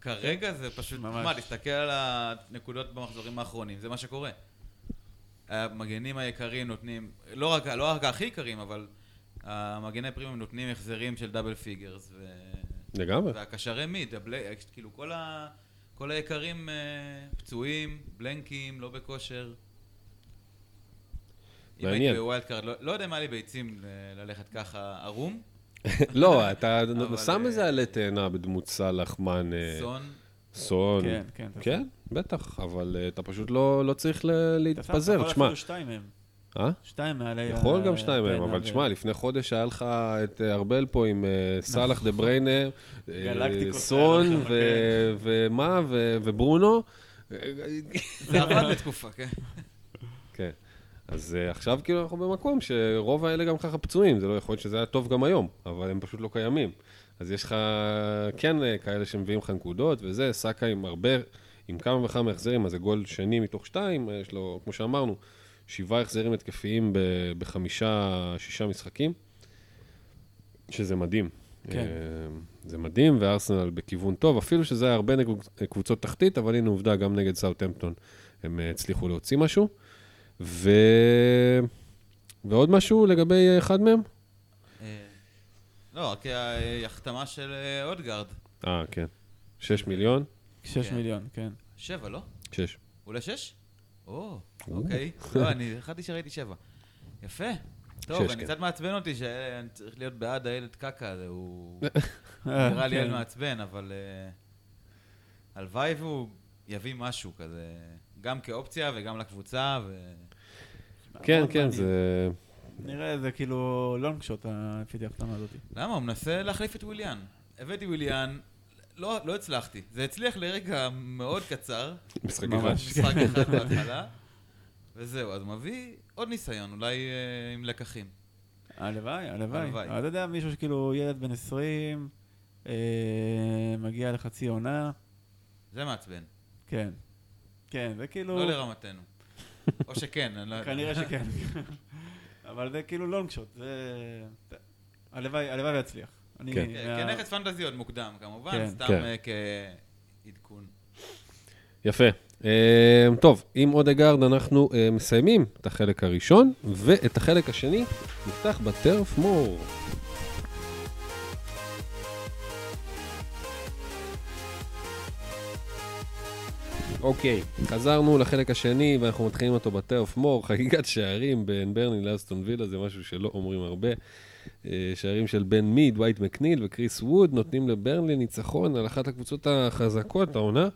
כרגע זה פשוט, ממש. מה, תסתכל על הנקודות במחזורים האחרונים, זה מה שקורה. המגנים היקרים נותנים, לא רק, לא רק הכי יקרים, אבל המגני פרימיום נותנים החזרים של double figures, ו... לגמרי. והקשרי מיד, הבלי, כאילו כל, ה, כל היקרים אה, פצועים, בלנקים, לא בכושר. אם מעניין. הייתי ב wild card, לא, לא יודע אם היה לי ביצים ל- ללכת ככה ערום. לא, אתה אבל, שם אה, איזה עלה תאנה בדמות סאלח, מן, אה, סון, סון. כן, כן. כן, בטח, אבל אה, אתה פשוט לא לא צריך ל- אתה שם- להתפזר, אתה יכול תשמע. אפילו שתיים מהם. אה? שתיים מעלי... יכול ה- גם שניים מהם, אבל ו- תשמע, לפני חודש היה לך את אה, ארבל פה עם אה, סאלח דה אה, גלקטיקוס סון, ו- ומה, ו- וברונו. זה עבד לתקופה, כן. כן. אז אה, עכשיו כאילו אנחנו במקום שרוב האלה גם ככה פצועים, זה לא יכול להיות שזה היה טוב גם היום, אבל הם פשוט לא קיימים. אז יש לך כן אה, כאלה שמביאים לך נקודות וזה, סאקה עם הרבה, עם כמה וכמה החזרים, אז זה גול שני מתוך שתיים, אה, יש לו, כמו שאמרנו, שבעה החזרים התקפיים ב- בחמישה, שישה משחקים, שזה מדהים. כן. אה, זה מדהים, וארסנל בכיוון טוב, אפילו שזה היה הרבה נגד קבוצות תחתית, אבל הנה עובדה, גם נגד סאוטהמפטון הם אה, הצליחו להוציא משהו. ו... ועוד משהו לגבי אה, אחד מהם? לא, רק ההחתמה של אודגרד. אה, כן. שש מיליון? שש כן. מיליון, כן. שבע, לא? שש. אולי שש? או, אוקיי. לא, אני חשבתי שראיתי שבע. יפה. טוב, אני. קצת מעצבן אותי שאני צריך להיות בעד הילד קקה הזה, הוא אה, נראה לי כן. ילד מעצבן, אבל אה, הלוואי והוא יביא משהו כזה, גם כאופציה וגם לקבוצה, ו... כן, כן. זה... נראה, זה כאילו לונג שוט, לפי דעתי ההחתמה הזאת. למה? הוא מנסה להחליף את וויליאן. הבאתי וויליאן, לא, לא הצלחתי. זה הצליח לרגע מאוד קצר, משחק. אחד. משחק אחד בהתחלה, וזהו, אז מביא עוד ניסיון, אולי אה, עם לקחים. הלוואי, הלוואי. אתה יודע, מישהו שכאילו ילד בן 20, אה, מגיע לחצי עונה, זה מעצבן. כן. כן, זה כאילו... לא לרמתנו. או שכן, אני לא יודע. כנראה שכן. אבל זה כאילו לונג שוט, זה... זה- הלוואי, הלוואי ויצליח. אני... כן. כן, מה- כנכס פנטזי עוד מוקדם, כמובן, כן. סתם כן. אה, כעדכון. יפה. אה, טוב, עם אודגרד אנחנו אה, מסיימים את החלק הראשון, ואת החלק השני נפתח בטרף מור. אוקיי, חזרנו לחלק השני ואנחנו מתחילים אותו בטרף מור, חגיגת שערים בין ברני לאסטון וילה, זה משהו שלא אומרים הרבה. אה, שערים של בן מיד, וייט מקניל וקריס ווד נותנים לברנלי ניצחון על אחת הקבוצות החזקות העונה.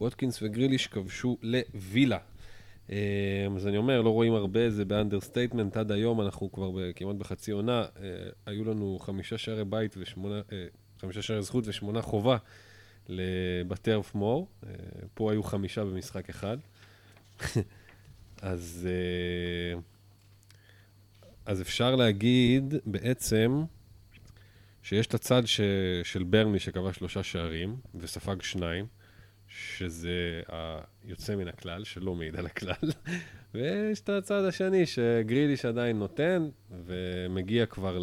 ווטקינס וגריליש כבשו לווילה. אה, אז אני אומר, לא רואים הרבה, זה ב understatement עד היום, אנחנו כבר כמעט בחצי עונה. אה, היו לנו חמישה שערי בית ושמונה, חמישה שערי זכות ושמונה חובה בטרף מור. פה היו חמישה במשחק אחד. אז, אז אפשר להגיד בעצם שיש את הצד ש, של ברנלי שכבש שלושה שערים וספג שניים, שזה היוצא מן הכלל, שלא מעיד על הכלל, ויש את הצד השני שגריליש עדיין נותן ומגיע כבר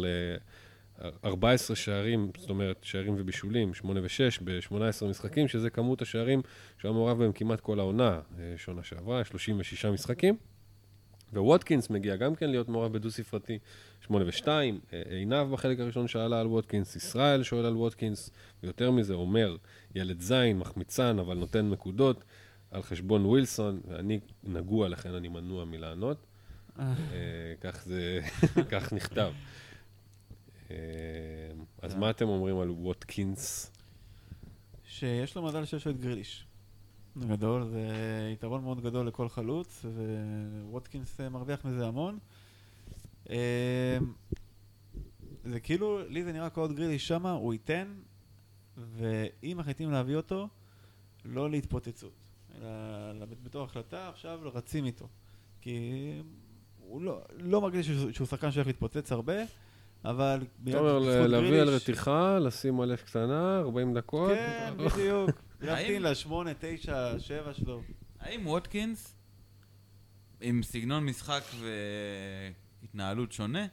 14 שערים, זאת אומרת, שערים ובישולים, 8 ו-6 ב-18 משחקים, שזה כמות השערים שהיה מעורב בהם כמעט כל העונה, אה, שנה שעברה, 36 משחקים. וווטקינס מגיע גם כן להיות מעורב בדו-ספרתי, 8 ו-2, עינב בחלק הראשון שאלה על ווטקינס, ישראל שואל על ווטקינס, ויותר מזה, אומר, ילד זין, מחמיצן, אבל נותן נקודות, על חשבון ווילסון, ואני נגוע, לכן אני מנוע מלענות. אה, כך זה, כך נכתב. אה, אז מה אתם אומרים על ווטקינס? שיש לו מזל שיש לו את גריליש. גדול, זה יתרון מאוד גדול לכל חלוץ, וווטקינס אה, מרוויח מזה המון. זה כאילו, לי זה נראה כל גריליש שמה, הוא ייתן, ואם מחליטים להביא אותו, לא להתפוצצות. אלא בתור החלטה, עכשיו רצים איתו. כי הוא לא, לא מרגיש שהוא, שהוא שחקן שהולך להתפוצץ הרבה, אבל... אתה אומר, להביא על רתיחה, לשים על אש קטנה, 40 דקות. כן, בדיוק. להמתין לשמונה, תשע, שבע שלו. האם ווטקינס, עם סגנון משחק והתנהלות שונה,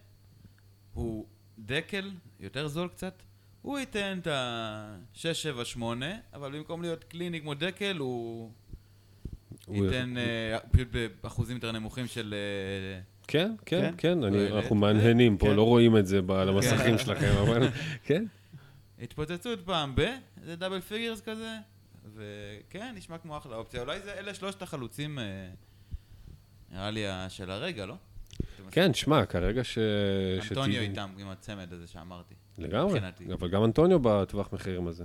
הוא דקל, יותר זול קצת, הוא ייתן את ה-6, 7, 8, אבל במקום להיות קליני כמו דקל, הוא ייתן אה, פשוט באחוזים יותר נמוכים של... אה, כן, כן, כן, אנחנו מהנהנים פה, כן. לא רואים את זה על המסכים כן. שלכם, אבל כן. התפוצצות פעם ב, זה double figures כזה, וכן, נשמע כמו אחלה אופציה. אולי זה אלה שלושת החלוצים, אה, נראה לי, של הרגע, לא? כן, שמע, כרגע ש... אנטוניו איתם, עם הצמד הזה שאמרתי. לגמרי, אבל גם אנטוניו בטווח מחירים הזה.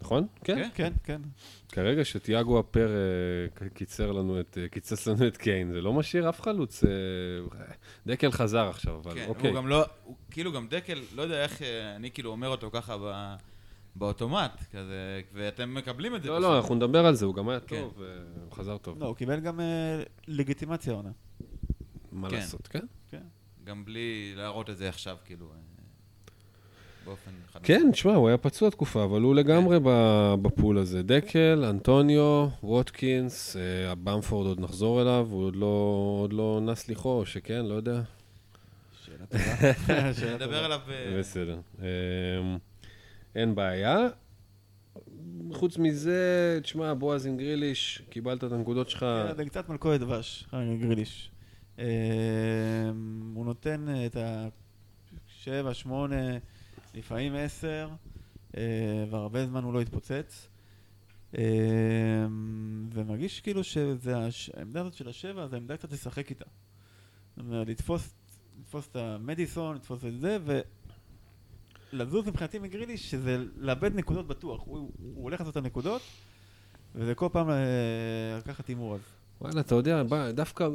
נכון? כן? כן, כן. כרגע שתיאגו הפר אה, קיצר לנו את, אה, קיצץ לנו את קיין, זה לא משאיר אף חלוץ. דקל חזר עכשיו, אבל כן, אוקיי. הוא גם לא, הוא, כאילו גם דקל, לא יודע איך אני כאילו אומר אותו ככה ב... באוטומט, כזה, ואתם מקבלים את זה. לא, לא, אנחנו נדבר על זה, הוא גם היה כן. טוב, הוא חזר טוב. לא, הוא קיבל גם לגיטימציה עונה. מה לעשות, כן? כן. גם בלי להראות את זה עכשיו, כאילו. באופן חד כן, תשמע, הוא היה פצוע תקופה, אבל הוא לגמרי כן. בפול הזה. דקל, אנטוניו, ווטקינס, אה, במפורד עוד נחזור אליו, הוא עוד לא, עוד לא נס ליחו, או שכן, לא יודע. שאלה טובה. נדבר עליו... אה, בסדר. אין בעיה. חוץ מזה, תשמע, בועז עם גריליש, קיבלת את הנקודות שלך. כן, זה קצת מלכודת דבש, גריליש. אמ, הוא נותן את השבע, שמונה... לפעמים עשר, אה, והרבה זמן הוא לא התפוצץ. אה, ומרגיש כאילו שהעמדה הזאת של השבע, זה עמדה קצת לשחק איתה. זאת אומרת, לתפוס, את המדיסון, לתפוס את זה, ולזוז מבחינתי מגרילי, שזה לאבד נקודות בטוח. הוא, הוא הולך לעשות את הנקודות, וזה כל פעם אה, לקחת הימור אז. וואלה, אתה יודע, בא, דווקא,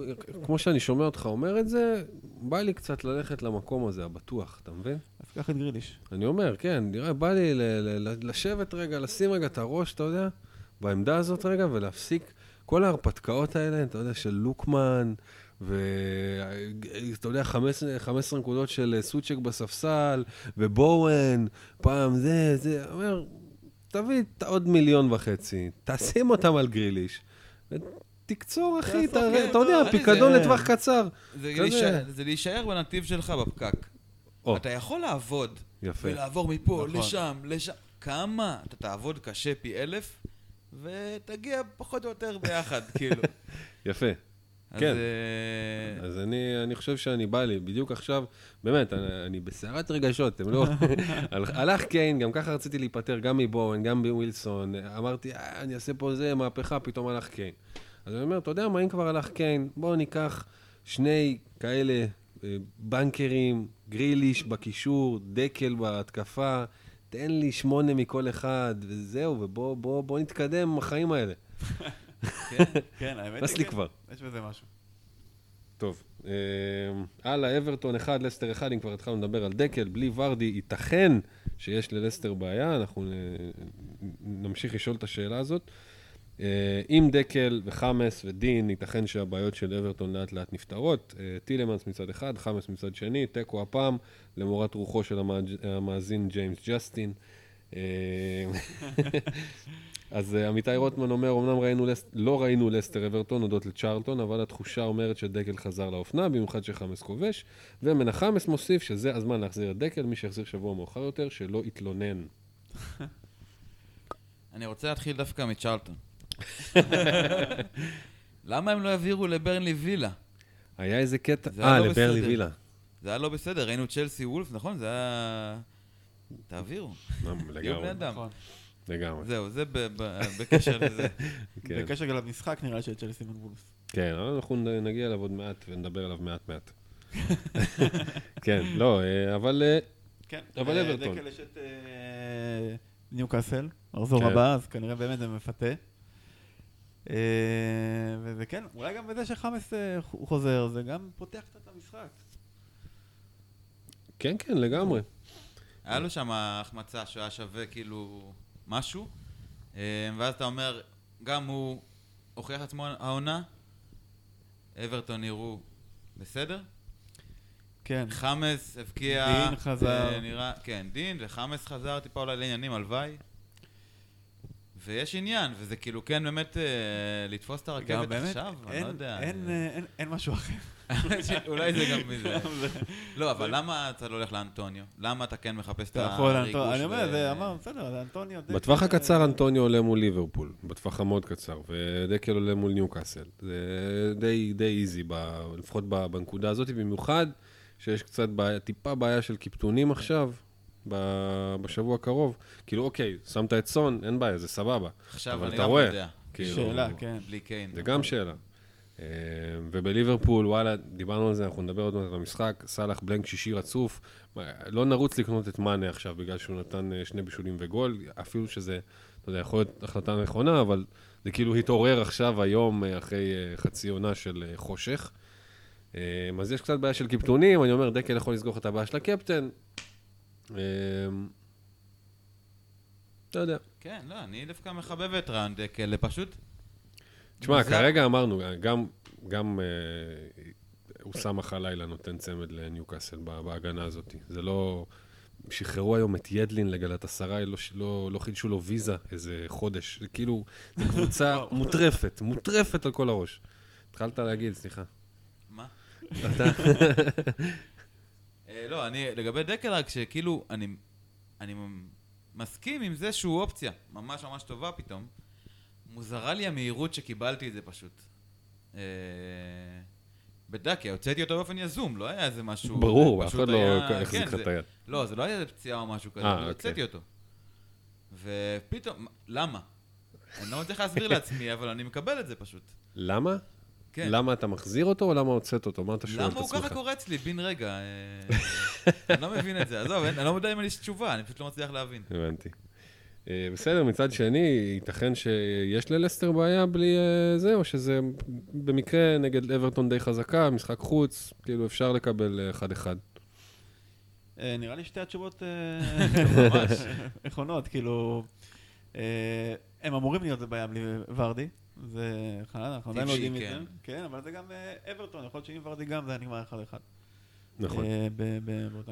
כמו שאני שומע אותך אומר את זה, בא לי קצת ללכת למקום הזה, הבטוח, אתה מבין? אז קח את גריליש. אני אומר, כן, נראה, בא לי ל- ל- ל- לשבת רגע, לשים רגע את הראש, אתה יודע, בעמדה הזאת רגע, ולהפסיק כל ההרפתקאות האלה, אתה יודע, של לוקמן, ואתה יודע, 15, 15 נקודות של סוצ'ק בספסל, ובואן, פעם זה, זה, אומר, תביא עוד מיליון וחצי, תשים אותם על גריליש. תקצור, אחי, אתה יודע, פיקדון לטווח קצר. זה להישאר בנתיב שלך בפקק. אתה יכול לעבוד. יפה. ולעבור מפה, נכון. לשם, לשם. כמה? אתה תעבוד קשה פי אלף, ותגיע פחות או יותר ביחד, כאילו. יפה. כן. אה, אז אני, אני חושב שאני בא לי, בדיוק עכשיו, באמת, אני, אני בסערת רגשות, הם לא... הלך קיין, גם ככה רציתי להיפטר, גם מבואן, גם בווילסון, אמרתי, אה, אני אעשה פה זה, מהפכה, פתאום הלך קיין. אז אני אומר, אתה יודע מה, אם כבר הלך קיין, בואו ניקח שני כאלה אה, בנקרים, גריליש בקישור, דקל בהתקפה, תן לי שמונה מכל אחד, וזהו, ובואו בוא, בוא נתקדם עם החיים האלה. כן, כן, האמת היא, לי כבר. יש בזה משהו. טוב, אה, הלאה, אברטון 1, לסטר 1, אם כבר התחלנו לדבר על דקל, בלי ורדי, ייתכן שיש ללסטר בעיה, אנחנו נמשיך לשאול את השאלה הזאת. אה, עם דקל וחמאס ודין, ייתכן שהבעיות של אברטון לאט לאט נפתרות. אה, טילמנס מצד אחד, חמאס מצד שני, תיקו הפעם, למורת רוחו של המאזין ג'יימס ג'סטין. אז אה, עמיתי רוטמן אומר, אמנם ראינו, לס- לא ראינו לסטר אברטון הודות לצ'רלטון, אבל התחושה אומרת שדקל חזר לאופנה, במיוחד שחמאס כובש, ומנחמס מוסיף שזה הזמן להחזיר את דקל, מי שיחזיר שבוע מאוחר יותר, שלא יתלונן. אני רוצה להתחיל דווקא מצ'רלטון. למה הם לא העבירו לברנלי וילה? היה איזה קטע, אה, לא בסדר. וילה. זה היה לא בסדר, ראינו צ'לסי וולף, נכון? זה היה... תעבירו. תהיו לגמרי. נכון. לגמרי. זהו, זה ב- ב- בקשר לזה. כן. בקשר גם למשחק נראה של צ'לסי וולס. כן, אבל אנחנו נגיע אליו עוד מעט ונדבר עליו מעט מעט. כן, לא, אה, אבל אה, כן. אבל אה, אברטון. דקל יש את ניוקאסל, מחזור כן. הבא, אז כנראה באמת זה מפתה. וזה כן, אולי גם בזה שחמאס חוזר, זה גם פותח קצת את המשחק. כן, כן, לגמרי. היה לו שם החמצה שהיה שווה כאילו משהו, אה, ואז אתה אומר, גם הוא הוכיח עצמו העונה, אברטון נראו בסדר, כן. חמאס הבקיע, דין חזר. נראה, כן, דין, וחמאס חזר טיפה אולי לעניינים, הלוואי. ויש עניין, וזה כאילו כן באמת אה, לתפוס את הרכבת באמת, עכשיו, אני אין- לא יודע. אין, אה, אין- אין משהו אחר. אולי זה גם מזה. לא, אבל למה אתה לא הולך לאנטוניו? למה אתה כן מחפש את הריגוש? אני אומר, זה אמר, בסדר, אנטוניו. בטווח אה, הקצר אנטוניו עולה מול ליברפול, בטווח המאוד קצר, ודקל עולה מול ניוקאסל. זה די די איזי, לפחות בנקודה הזאת, במיוחד שיש קצת בעיה, טיפה בעיה של קיפטונים עכשיו, בשבוע הקרוב. כאילו, אוקיי, שמת את סון, אין בעיה, זה סבבה. עכשיו אבל אני רואה. יודע. כאילו, שאלה, כן. בלי קיין. זה גם שאלה. אה, ובליברפול, וואלה, דיברנו על זה, אנחנו נדבר עוד מעט על המשחק, סאלח בלנק שישי רצוף. מה, לא נרוץ לקנות את מאנה עכשיו בגלל שהוא נתן אה, שני בישולים וגול, אפילו שזה, אתה יודע, יכול להיות החלטה נכונה, אבל זה כאילו התעורר עכשיו, היום, אה, אחרי אה, חצי עונה של אה, חושך. אה, אז יש קצת בעיה של קיפטונים, אני אומר, דקל יכול לסגור את הבעיה של הקפטן. אה, לא יודע. כן, לא, אני דווקא מחבב את רעיון דקל, פשוט... תשמע. כרגע אמרנו, גם, גם אה, אוסאמה חלילה נותן צמד לניוקאסל בהגנה הזאת. זה לא... שחררו היום את ידלין לגלת עשרה, לא, לא, לא חידשו לו ויזה איזה חודש. זה כאילו, זו קבוצה. מוטרפת, מוטרפת על כל הראש. התחלת להגיד, סליחה. מה? אתה... אה, לא, אני, לגבי דקל רק שכאילו, אני, אני מסכים עם זה שהוא אופציה ממש ממש טובה פתאום. מוזרה לי המהירות שקיבלתי את זה פשוט. אה, בדקה, הוצאתי אותו באופן יזום, לא היה איזה משהו... ברור, אף אחד לא החזיק כן, לך את היד. לא, זה לא היה איזה פציעה או משהו כזה, אה, אוקיי. הוצאתי אותו. ופתאום, למה? אני לא מצליח להסביר לעצמי, אבל אני מקבל את זה פשוט. למה? כן. למה אתה מחזיר אותו או למה הוצאת אותו? מה אתה שואל את למה הוא עצמך? ככה קורץ לי בן רגע? אה, אני לא מבין את זה. עזוב, אני לא יודע אם יש תשובה, אני פשוט לא מצליח להבין. הבנתי. אה, בסדר, מצד שני, ייתכן שיש ללסטר בעיה בלי אה, זה, או שזה במקרה נגד אברטון די חזקה, משחק חוץ, כאילו אפשר לקבל אה, אחד-אחד. אה, נראה לי שתי התשובות ממש נכונות, כאילו, הם אמורים להיות בבעיה בלי ורדי, זה חלל, אנחנו עדיין לא יודעים את כן. זה, כן, אבל זה גם אה, אברטון, יכול להיות שאם ורדי גם זה היה נגמר אחד אחד. נכון. אה,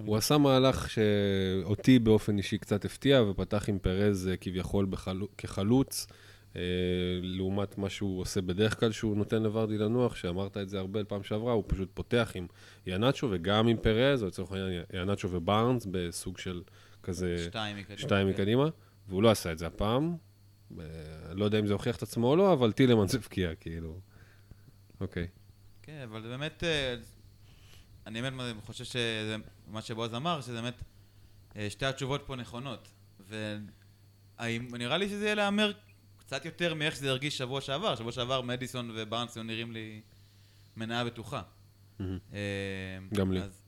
הוא. עשה מהלך שאותי באופן אישי קצת הפתיע, ופתח עם פרז אה, כביכול כחלוץ, לעומת מה שהוא עושה בדרך כלל, שהוא נותן לוורדי לנוח, שאמרת את זה הרבה פעם שעברה, הוא פשוט פותח עם יאנצ'ו וגם עם פרז, או לצורך העניין יאנצ'ו ובארנס, בסוג של כזה... שתיים מקדימה. שתיים מקדימה, והוא לא עשה את זה הפעם. אה, לא יודע אם זה הוכיח את עצמו או לא, אבל טילמנס הבקיע, כאילו. אוקיי. כן, אבל זה באמת, אה, אני באמת חושב שזה, מה שבועז אמר, שזה באמת, אה, שתי התשובות פה נכונות. ונראה לי שזה יהיה להמר קצת יותר מאיך שזה הרגיש שבוע שעבר. שבוע שעבר מדיסון ובארנסון נראים לי מניה בטוחה. גם לי. אז,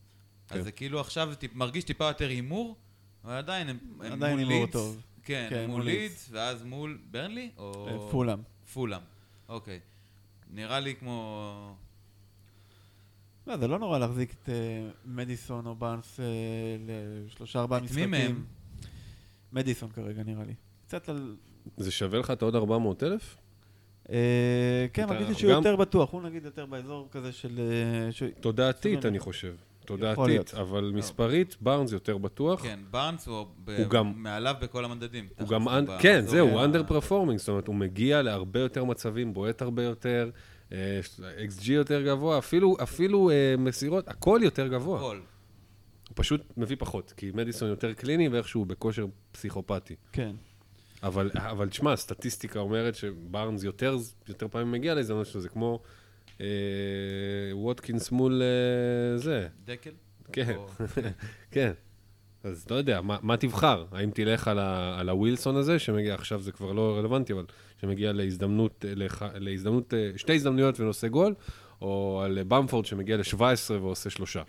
כן. זה כאילו עכשיו זה מרגיש טיפה יותר הימור, אבל עדיין הם, מול הימור לידס. כן, כן, מול לידס, ואז מול ברנלי? או... אה, פולאם. פולאם, אוקיי. נראה לי כמו... לא, זה לא נורא להחזיק את אה, מדיסון או בארנס אה, לשלושה ארבעה את מי משחקים. מהם? מדיסון כרגע נראה לי. קצת על... זה שווה לך את העוד 400 אלף? אה, כן, מרגיש לי שהוא גם- יותר בטוח, הוא נגיד יותר באזור כזה של... אה, ש- תודעתית. אני חושב. תודעתית. אבל מספרית, בארנס יותר בטוח. כן, בארנס הוא, מעליו בכל המדדים. הוא גם, כן, זהו, underperforming, זאת אומרת, הוא מגיע להרבה יותר מצבים, בועט הרבה יותר, xG יותר גבוה, אפילו, אפילו אה, מסירות, הכל יותר גבוה. הכל. הוא פשוט מביא פחות, כי מדיסון יותר קליני ואיכשהו הוא בכושר פסיכופתי. כן. אבל, אבל תשמע, הסטטיסטיקה אומרת שבארנס יותר, יותר פעמים מגיע להזדמנות שלו, זה כמו אה, ווטקינס מול אה, זה, דקל? כן, כן. אז לא יודע, מה, מה תבחר? האם תלך על, ה, על הווילסון הזה, שמגיע, עכשיו זה כבר לא רלוונטי, אבל שמגיע להזדמנות, אה, לח, להזדמנות, אה, שתי הזדמנויות ונושא גול, או על במפורד שמגיע ל-17 ועושה שלושה.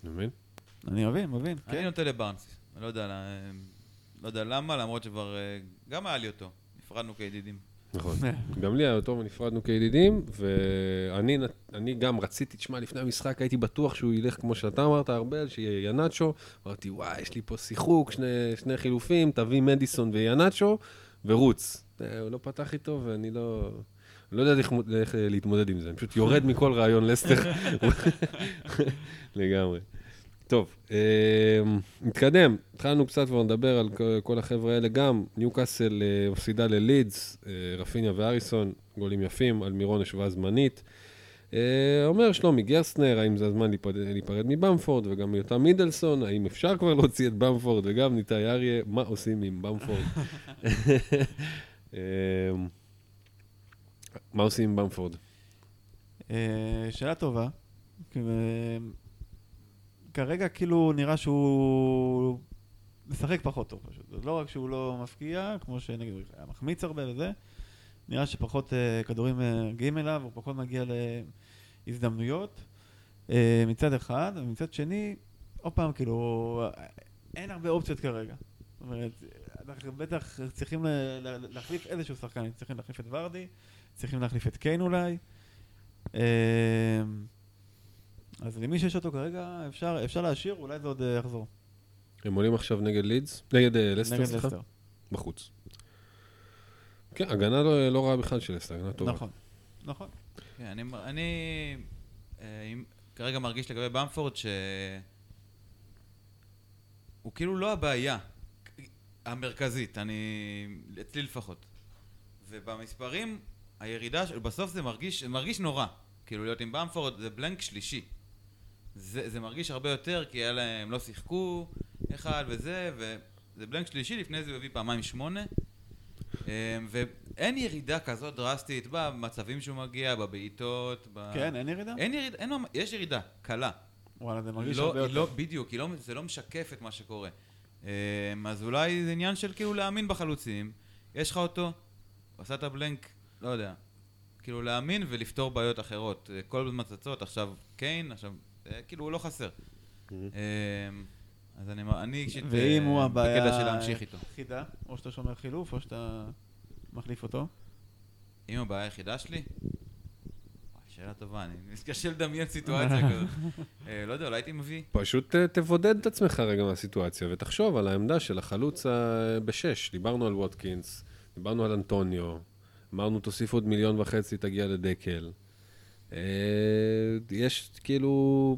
אתה מבין? אני מבין, מבין. אני כן. נוטה לבארנס. אני לא יודע, לא יודע למה, למרות שכבר אה, גם היה לי אותו. נפרדנו כידידים. נכון. גם לי היה אותו ונפרדנו כידידים, ואני גם רציתי, תשמע, לפני המשחק הייתי בטוח שהוא ילך כמו שאתה אמרת, ארבל, שיהיה ינאצ'ו. אמרתי, וואי, יש לי פה שיחוק, שני, שני חילופים, תביא מדיסון וינאצ'ו, ורוץ. אה, הוא לא פתח איתו, ואני לא... לא יודע איך, להתמודד עם זה, אני פשוט יורד מכל רעיון לסטר. לגמרי. טוב, אה, נתקדם. התחלנו קצת כבר לדבר על כל- החבר'ה האלה גם. ניוקאסל אה, מפסידה ללידס, אה, רפיניה ואריסון, גולים יפים, על מירון השוואה זמנית. אה, אומר שלומי גרסנר, האם זה הזמן להיפרד, להיפרד מבמפורד, וגם מיותם מידלסון, האם אפשר כבר להוציא את במפורד, וגם ניתאי אריה, מה עושים עם במפורד? אה, מה עושים עם במפורד? שאלה טובה. כרגע כאילו נראה שהוא משחק פחות טוב פשוט. לא רק שהוא לא מפקיע, כמו שנגיד הוא היה מחמיץ הרבה וזה, נראה שפחות אה, כדורים אה, מגיעים אליו, הוא פחות מגיע להזדמנויות אה, מצד אחד, ומצד שני, עוד פעם, כאילו, אין הרבה אופציות כרגע. זאת אומרת, אנחנו בטח צריכים להחליף איזשהו שחקן, צריכים להחליף את ורדי, צריכים להחליף את קיין אולי. אמ, אז למי שיש אותו כרגע, אפשר, אפשר להשאיר, אולי זה עוד אה, יחזור. הם עולים עכשיו נגד לידס? נגד אה, לסטר, נגד סליחה? לסטר. בחוץ. כן, הגנה לא, לא רעה בכלל של לסטר, הגנה טובה. נכון, נכון. כן, אני, אני אה, אם- כרגע מרגיש לגבי במפורד ש... הוא כאילו לא הבעיה המרכזית, אני... אצלי לפחות. ובמספרים, הירידה, בסוף זה מרגיש, מרגיש נורא. כאילו להיות עם במפורד זה בלנק שלישי. זה, זה מרגיש הרבה יותר, כי היה להם, לא שיחקו אחד וזה, וזה בלנק שלישי, לפני זה הוא הביא פעמיים שמונה. אה, ואין ירידה כזאת דרסטית במצבים שהוא מגיע, בבעיטות, ב... כן, אין ירידה? אין ירידה, אין, ממש- יש ירידה, קלה. וואלה, זה מרגיש לא, הרבה יותר. לא, בדיוק, לא, זה לא משקף את מה שקורה. אמ, אז אולי זה עניין של כאילו להאמין בחלוצים, יש לך אותו, עשה את הבלנק, לא יודע, כאילו להאמין ולפתור בעיות אחרות. כל הזמן צצות, עכשיו קיין, עכשיו, כאילו הוא לא חסר. אמ, אז אני, אני אישית ואם אה, הוא הבעיה בקטע של להמשיך איתו. היחידה, או שאתה שומר חילוף, או שאתה מחליף אותו. אם הבעיה היחידה שלי? שאלה טובה, אני מתקשה לדמיין סיטואציה כזאת. אה, לא יודע, אולי הייתי מביא. פשוט אה, תבודד את עצמך רגע מהסיטואציה, ותחשוב על העמדה של החלוץ בשש. דיברנו על ווטקינס, דיברנו על אנטוניו, אמרנו תוסיף עוד מיליון וחצי, תגיע לדקל. אה, יש כאילו,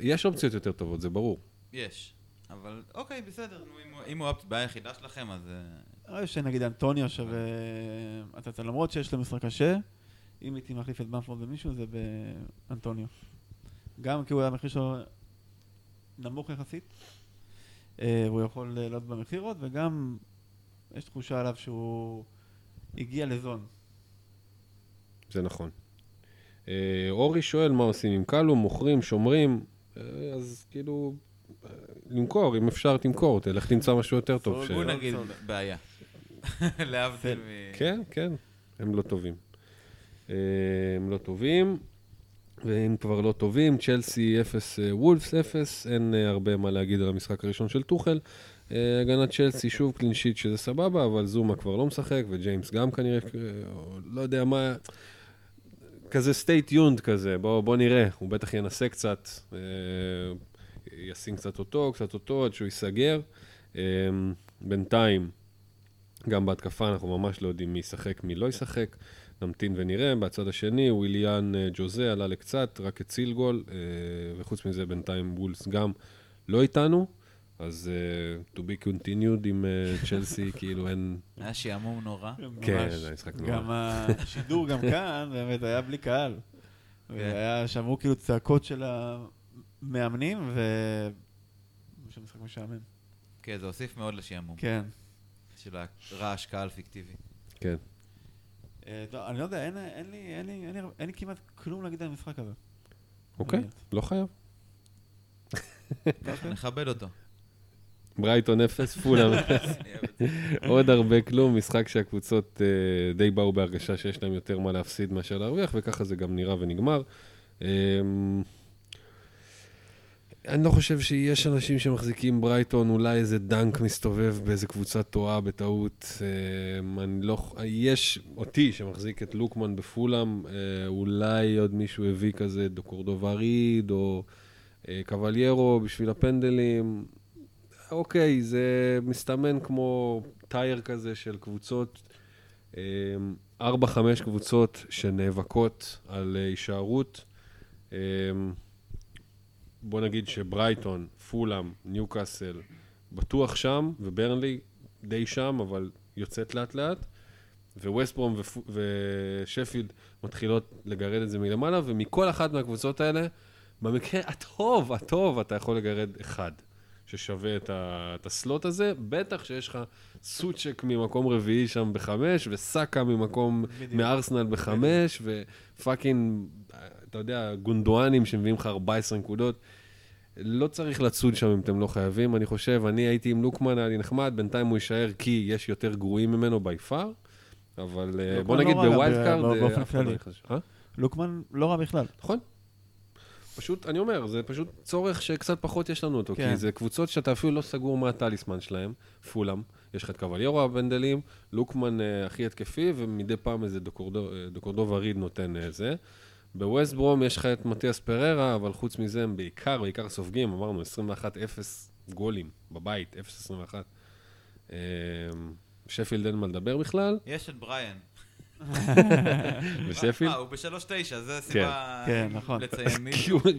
יש אופציות יותר טובות, זה ברור. יש. אבל אוקיי, בסדר, נו, אם הוא- אם הוא הבעיה היחידה שלכם, אז... אה, אני חושב שנגיד אנטוניו שווה... אתה יודע, למרות שיש לו משחק קשה, אם הייתי מחליף את במפורד במישהו, זה באנטוניו. גם כי הוא היה המחיר שלו נמוך יחסית, אה, והוא יכול לעלות במחיר עוד, וגם יש תחושה עליו שהוא הגיע לזון. זה נכון. אה, אורי שואל מה עושים עם קלו, מוכרים, שומרים, אה, אז כאילו, אה, למכור, אם אפשר תמכור, תלך תמצא משהו יותר טוב. לא, נגיד. בעיה. להבדיל מ... כן, כן, הם לא טובים. הם לא טובים, ואם כבר לא טובים, צ'לסי 0, אה, וולפס 0, אין הרבה מה להגיד על המשחק הראשון של טוחל. הגנת צ'לסי שוב clean sheet שזה סבבה, אבל זומה כבר לא משחק, וג'יימס גם כנראה, אה, לא יודע מה, כזה stay tuned כזה, בוא, בוא נראה, הוא בטח ינסה קצת, אה, ישים קצת אותו, קצת אותו, עד שהוא ייסגר. אה, בינתיים, גם בהתקפה אנחנו ממש לא יודעים מי ישחק, מי לא ישחק. נמתין ונראה. בצד השני, וויליאן אה, ג'וזה עלה לקצת, רק הציל גול, אה, וחוץ מזה בינתיים וולס גם לא איתנו. אז uh, to be continued עם uh, צ'לסי, כאילו אין... היה שעמום נורא. כן. זה היה משחק נורא. גם השידור גם כאן, באמת היה בלי קהל. כן. והיה, שמעו כאילו צעקות של המאמנים, ו... זה משחק משעמם. כן, זה הוסיף מאוד לשעמום. כן. של הרעש קהל פיקטיבי. כן. אה, טוב, אני לא יודע, אין אין לי- אין לי- אין לי- אין לי כמעט כלום להגיד על המשחק הזה. אוקיי. לא חייב. נכבד אותו. ברייטון אפס, פולאם אפס. עוד הרבה כלום, משחק שהקבוצות אה, די באו בהרגשה שיש להם יותר מה להפסיד מאשר להרוויח, וככה זה גם נראה ונגמר. אה, אני לא חושב שיש אנשים שמחזיקים ברייטון, אולי איזה דנק מסתובב באיזה קבוצה טועה בטעות. אה, אני לא... יש אותי שמחזיק את לוקמן בפולאם, אה, אולי עוד מישהו הביא כזה דוקורדו וריד, או אה, קבליירו בשביל הפנדלים. אוקיי, זה מסתמן כמו טייר כזה של קבוצות, אה, ארבע, חמש קבוצות שנאבקות על אה, הישארות. אה, בוא נגיד שברייטון, פולאם, ניוקאסל, בטוח שם, וברנלי די שם, אבל יוצאת לאט לאט. וווסטברום ושפילד מתחילות לגרד את זה מלמעלה, ומכל אחת מהקבוצות האלה, במקרה הטוב, הטוב, אתה יכול לגרד אחד. ששווה את, ה, את הסלוט הזה, בטח שיש לך סוצ'ק ממקום רביעי שם בחמש, וסאקה ממקום, בדיוק. מארסנל בחמש, ופאקינג, אתה יודע, גונדואנים שמביאים לך 14 נקודות. לא צריך לצוד שם אם אתם לא חייבים, אני חושב. אני הייתי עם לוקמן, היה לי נחמד, בינתיים הוא יישאר כי יש יותר גרועים ממנו by far, אבל אה, בוא לא נגיד ב wild card, אה, אחד לא. אה? לוקמן לא רע בכלל. נכון. פשוט, אני אומר, זה פשוט צורך שקצת פחות יש לנו אותו, כן. כי זה קבוצות שאתה אפילו לא סגור מה הטליסמן שלהם, פולאם, יש לך את קבליירו הפנדלים, לוקמן אה, הכי התקפי, ומדי פעם איזה דוקורדו, אה, דקורדובה ריד נותן אה, זה. בווסט ברום יש לך את מתיאס פררה, אבל חוץ מזה הם בעיקר, בעיקר סופגים, אמרנו 21-0 גולים בבית, 0-21. אה, שפילד אין מה לדבר בכלל, יש את בריאן. ושפילד, אה, הוא בשלוש תשע, זה סיבה כן, נכון. לציין מישהו. הוא-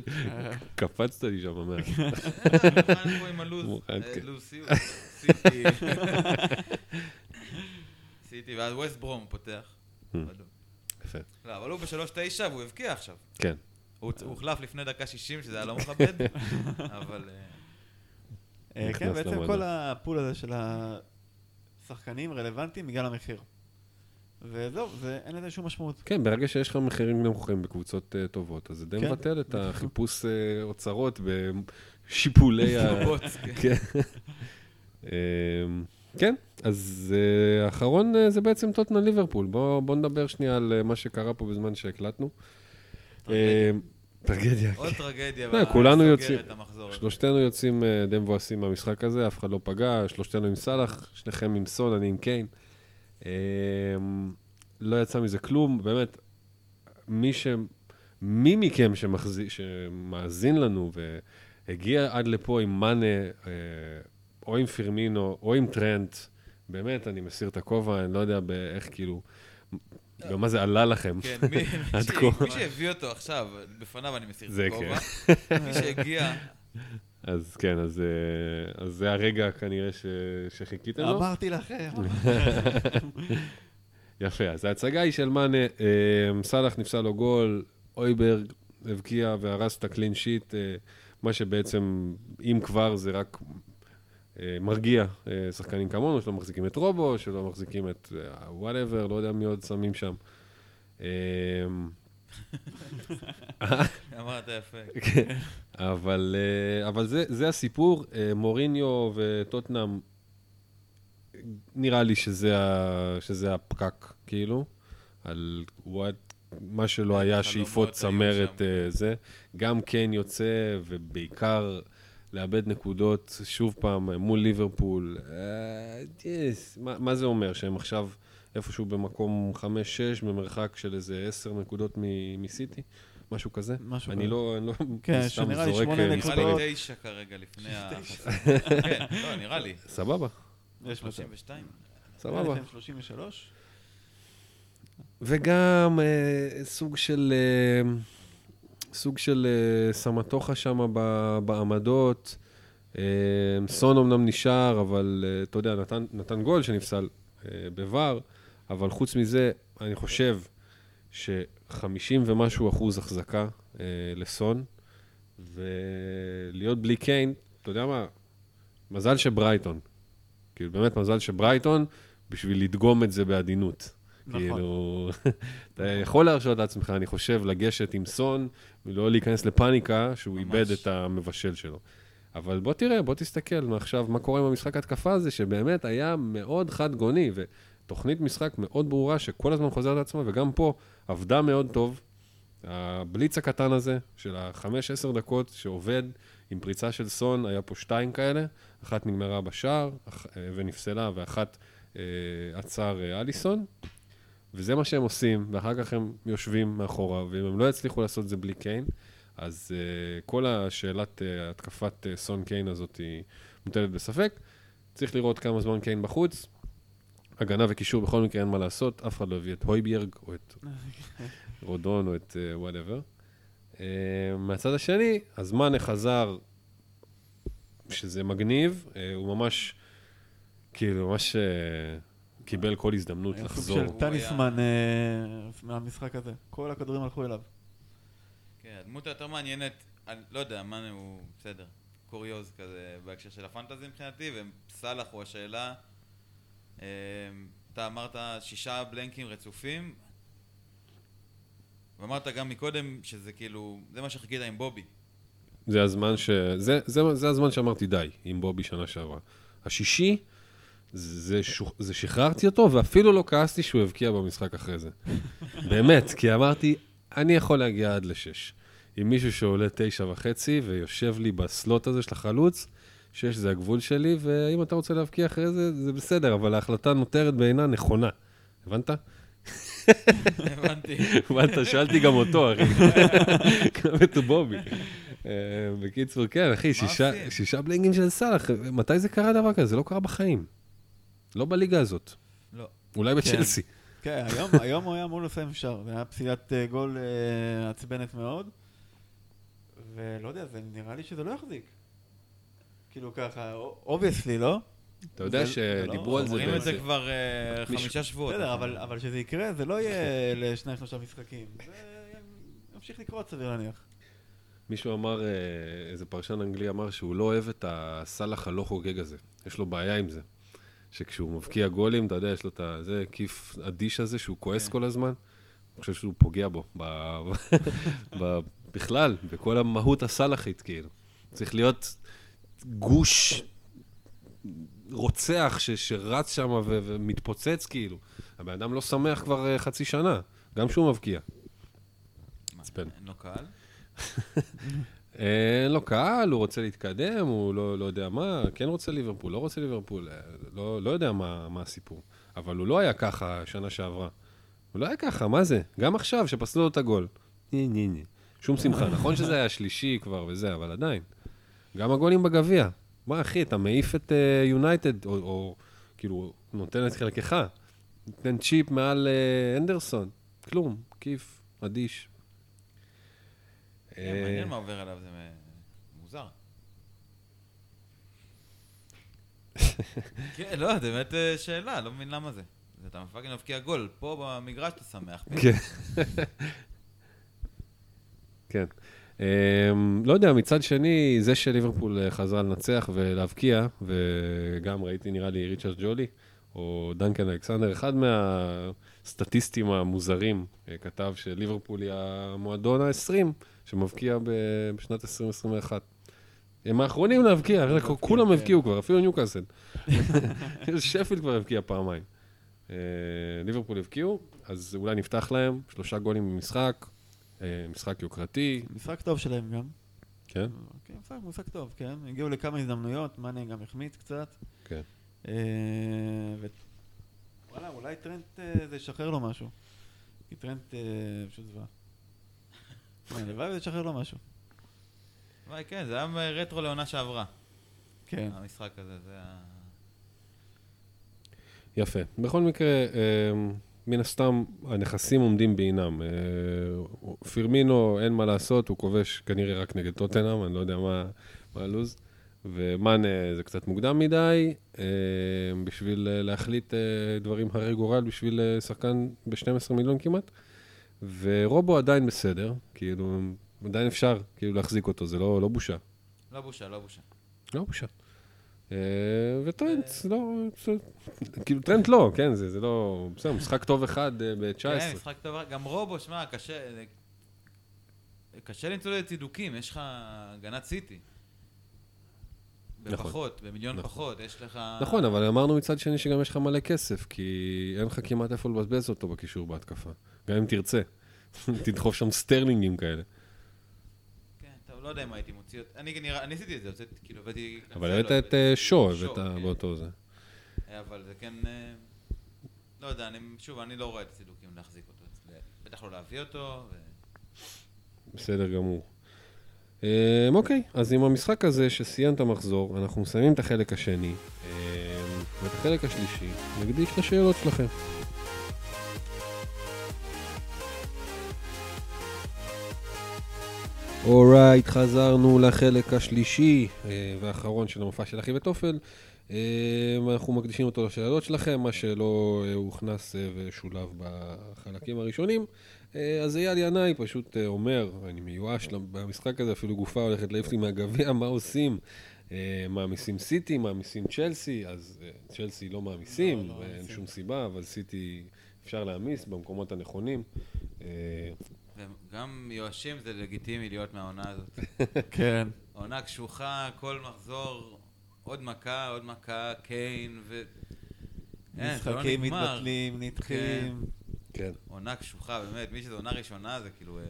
קפצת לי שם, אומר. מוכן פה עם הלו"ז. אה, כן. לו"ז סיוט. סיטי. סיטי, ואז ווסט ברום פותח. Hmm. יפה, לא, אבל הוא בשלוש תשע והוא הבקיע עכשיו. כן. הוא הוחלף לפני דקה 60, שזה היה לא מכבד, אבל... אה, כן, בעצם. כל הפול הזה של השחקנים רלוונטיים בגלל המחיר. וזהו, זה- אין לזה שום משמעות. כן, ברגע שיש לך מחירים נמוכים בקבוצות uh, טובות, אז זה די כן. מבטל את החיפוש uh, אוצרות בשיפולי ה... כן. כן. אמ, כן, אז uh, האחרון uh, זה בעצם טוטנה ליברפול. בואו בוא נדבר שנייה על uh, מה שקרה פה בזמן שהקלטנו. טרגדיה. אמ. עוד טרגדיה. לא, כולנו סוגרת יוצאים- את המחזור הזה. שלושתנו יוצאים די מבואסים מהמשחק הזה, אף אחד לא פגע, שלושתנו עם סאלח, שניכם עם סון, אני עם קיין. Um, לא יצא מזה כלום, באמת, מי ש... מי מכם שמחזי... שמאזין לנו והגיע עד לפה עם מאנה, אה, או עם פירמינו, או עם טרנט, באמת, אני מסיר את הכובע, אני לא יודע באיך כאילו, גם מה זה עלה לכם. כן, מי- עד כה. מי שהביא אותו עכשיו, בפניו אני מסיר את הכובע. כן. מי שהגיע, אז כן, אז, אה, אז זה הרגע כנראה ש... שחיכיתם לו. אמרתי לכם. יפה, אז ההצגה היא של מאנה, אה, סאלח נפסל לו גול, הויברג הבקיע והרס את ה clean sheet, אה, מה שבעצם, אם כבר, זה רק אה, מרגיע אה, שחקנים כמונו, שלא מחזיקים את רודון, שלא מחזיקים את whatever, לא יודע מי עוד שמים שם. אמרת יפה. כן, אבל, אה, אבל זה, זה הסיפור. אה, מוריניו וטוטנאם, נראה לי שזה, ה, שזה הפקק, כאילו, על what, מה שלא היה, שאיפות צמרת. אה, זה. גם קיין יוצא, ובעיקר לאבד נקודות, שוב פעם, מול ליברפול. מה זה אומר? שהם עכשיו איפשהו במקום 5-6, במרחק של איזה 10 נקודות מ- מסיטי? משהו כזה? משהו אני כזה. לא, אני לא, כן, שנראה לי זורק, שמונה אה, נראה נקודות. לי תשע כרגע לפני ה... כן, לא, נראה לי. סבבה, יש מצב. 32. סבבה. 33? וגם אה, סוג של... אה, סוג של אה, סמטוחה שם בעמדות. אה, סון אמנם נשאר, אבל אה, אתה יודע, נתן, נתן גול שנפסל אה, בVAR, אבל חוץ מזה, אני חושב ש-50 ומשהו אחוז החזקה אה, לסון, ולהיות בלי קיין, אתה יודע מה? מזל שברייטון. כאילו, באמת מזל שברייטון, בשביל לדגום את זה בעדינות. נכון. כאילו, אתה יכול להרשות לעצמך, אני חושב, לגשת עם סון, ולא להיכנס לפאניקה שהוא ממש. איבד את המבשל שלו. אבל בוא תראה, בוא תסתכל מעכשיו מה קורה עם המשחק התקפה הזה, שבאמת היה מאוד חד גוני, ותוכנית משחק מאוד ברורה שכל הזמן חוזרת לעצמה, וגם פה עבדה מאוד טוב. הבליץ הקטן הזה, של החמש-עשר דקות, שעובד עם פריצה של סון, היה פה שתיים כאלה, אחת נגמרה בשער אה, ונפסלה, ואחת אה, עצר אה, אליסון. וזה מה שהם עושים, ואחר כך הם יושבים מאחורה, ואם הם לא יצליחו לעשות את זה בלי קיין, אז uh, כל השאלת uh, התקפת uh, סון קיין הזאת היא מוטלת בספק. צריך לראות כמה זמן קיין בחוץ. הגנה וקישור בכל מקרה אין מה לעשות, אף אחד לא הביא את הויביארג או את רודון או את whatever. אה, מהצד השני, אז מאנה חזר, שזה מגניב, אה, הוא ממש, כאילו, ממש אה, קיבל כל הזדמנות היה סוג לחזור. של טניסמן אה, מהמשחק הזה. כל הכדורים הלכו אליו. כן, הדמות היותר מעניינת, אני לא יודע, מאנה הוא בסדר. קוריוז כזה בהקשר של ה fantasy מבחינתי, וסאלח הוא השאלה. אה, אתה אמרת שישה בלנקים רצופים, ואמרת גם מקודם שזה כאילו, זה מה שחיכית עם בובי. זה הזמן ש... זה, זה, זה הזמן שאמרתי די, עם בובי שנה שעברה. השישי, זה, ש... זה שחררתי אותו, ואפילו לא כעסתי שהוא הבקיע במשחק אחרי זה. באמת, כי אמרתי, אני יכול להגיע עד לשש. עם מישהו שעולה תשע וחצי, ויושב לי בסלוט הזה של החלוץ, שש זה הגבול שלי, ואם אתה רוצה להבקיע אחרי זה, זה בסדר, אבל ההחלטה נותרת בעינה נכונה. הבנת? הבנתי. הבנת? שאלתי גם אותו, אחי. גם את בובי. אה, בקיצור, כן, אחי, שישה- בלינגים של סאלח, מתי זה קרה דבר כזה? זה לא קרה בחיים. לא בליגה הזאת. לא. אולי בצ'לסי. כן, היום, היום הוא היה אמור לסיים שער. זה היה פסילת אה, גול אה, עצבנת מאוד. ולא יודע, זה נראה לי שזה לא יחזיק. כאילו ככה, obviously, לא? אתה יודע זה- זה לא- שדיברו על זה אומרים את זה. כבר אה, חמישה שבועות. בסדר, אבל, אבל שזה יקרה, זה לא יהיה לשניים שלושה משחקים. זה ימשיך לקרות, סביר להניח. מישהו אמר, אה, איזה פרשן אנגלי אמר שהוא לא אוהב את הסאלח הלא חוגג הזה. יש לו בעיה עם זה. שכשהוא מבקיע גולים, אתה יודע, יש לו את. זה כיף אדיש הזה, שהוא כועס כן. כל הזמן. אני חושב שהוא פוגע בו. ב... ב... בכלל, בכל המהות הסאלחית, כאילו. צריך להיות גוש רוצח ש... שרץ שם ו... ומתפוצץ, כאילו. הבן אדם לא שמח כבר אה, חצי שנה, גם כשהוא מבקיע. מה. אין לו קהל? אין לו קהל, הוא רוצה להתקדם, הוא לא, לא יודע מה, כן רוצה ליברפול, לא רוצה ליברפול, אה, לא, לא יודע מה, מה הסיפור. אבל הוא לא היה ככה שנה שעברה. הוא לא היה ככה, מה זה? גם עכשיו, שפסלו לו את הגול. שום שמחה. נכון שזה היה שלישי כבר וזה, אבל עדיין. גם הגולים בגביע. מה, אחי, אתה מעיף את יונייטד, או, או כאילו, נותן את חלקך. נותן צ'יפ מעל אה, אנדרסון. כלום, כיף, אדיש. כן, אה, מעניין מה עובר עליו, זה אה, מוזר. כן, לא, זה באמת אה, שאלה, לא מבין למה זה. זה אתה fucking מבקיע גול, פה במגרש אתה שמח. כן. כן. Um, לא יודע, מצד שני, זה שליברפול אה, חזרה לנצח ולהבקיע, וגם ראיתי, נראה לי, ריצ'רד ג'ולי, או דנקן אלכסנדר, אחד מהסטטיסטים המוזרים, אה, כתב שליברפול היא המועדון ה-20 שמבקיע בשנת 2021. הם האחרונים להבקיע, כולם כן. הבקיעו כבר, אפילו ניוקאסל. שפילד כבר הבקיע פעמיים. אה, ליברפול הבקיעו, אז אולי נפתח להם שלושה גולים במשחק, משחק יוקרתי, משחק טוב שלהם גם. כן? כן, משחק, משחק טוב, כן. הגיעו לכמה הזדמנויות, מאנה גם החמיץ קצת. כן. אה, ו... וואלה, אולי טרנט אה, זה ישחרר לו משהו. כי טרנט אה, פשוט זוועה. כן, הלוואי וזה ישחרר לו משהו. וואי, כן, זה היה רטרו לעונה שעברה. כן. המשחק הזה, זה ה... יפה. בכל מקרה, אה, מן הסתם, הנכסים עומדים בעינם. אה, פירמינו, אין מה לעשות, הוא כובש כנראה רק נגד טוטנאם, אני לא יודע מה, מה הלו"ז. ומאנה זה קצת מוקדם מדי, אה, בשביל אה, להחליט דברים הרי גורל בשביל שחקן ב-12 מיליון כמעט. ורובו עדיין בסדר, כאילו, עדיין אפשר כאילו להחזיק אותו, זה לא, לא בושה. לא בושה, לא בושה. לא בושה. אה, וטרנט, לא, זה- כאילו טרנט לא, כן, זה, לא, בסדר, משחק טוב אחד אה, ב-19. כן, משחק טוב, גם רובו, שמע, קשה... קשה למצוא לצידוקים, יש לך הגנת סיטי. נכון. בפחות, במיליון נכון. פחות, יש לך... נכון, אבל אמרנו מצד שני שגם יש לך מלא כסף, כי אין לך כמעט איפה לבזבז אותו בקישור בהתקפה. גם אם תרצה. תדחוף שם סטרלינגים כאלה. לא יודע אם הייתי מוציא... אות- אני נראה- אני עשיתי את זה, הוצאתי, כאילו, הבאתי... אבל קנסלו, הבאת את אה, שו, הבאת כן. באותו זה. אה, אבל זה כן... אה, לא יודע, אני, שוב, אני לא רואה את הצידוקים להחזיק אותו. אצלי. בטח לא להביא אותו. ו... בסדר גמור. אוקיי, אז עם המשחק הזה שסיים את המחזור, אנחנו מסיימים את החלק השני, ואת החלק השלישי נקדיש לשאלות שלכם. אורייט, חזרנו לחלק השלישי אה, והאחרון של המופע של אחי ותופל. אה, אנחנו מקדישים אותו לשאלות שלכם, מה שלא אה, הוכנס אה, ושולב בחלקים הראשונים. אה, אז אייל ינאי פשוט אה, אומר, אני מיואש במשחק הזה, אפילו גופה הולכת להעיף אותי מהגביע, מה עושים? אה, מעמיסים סיטי, מעמיסים צ'לסי, אז אה, צ'לסי לא מעמיסים, לא, לא מעמיסים. שום סיבה, אבל סיטי אפשר להעמיס במקומות הנכונים. אה, וגם מיואשים זה לגיטימי להיות מהעונה הזאת. כן. עונה קשוחה, כל מחזור, עוד מכה, עוד מכה, קיין, ו... אין, זה לא משחקים. מתבטלים, נדחים. כן. עונה קשוחה, באמת, מי שזה עונה ראשונה זה כאילו אה,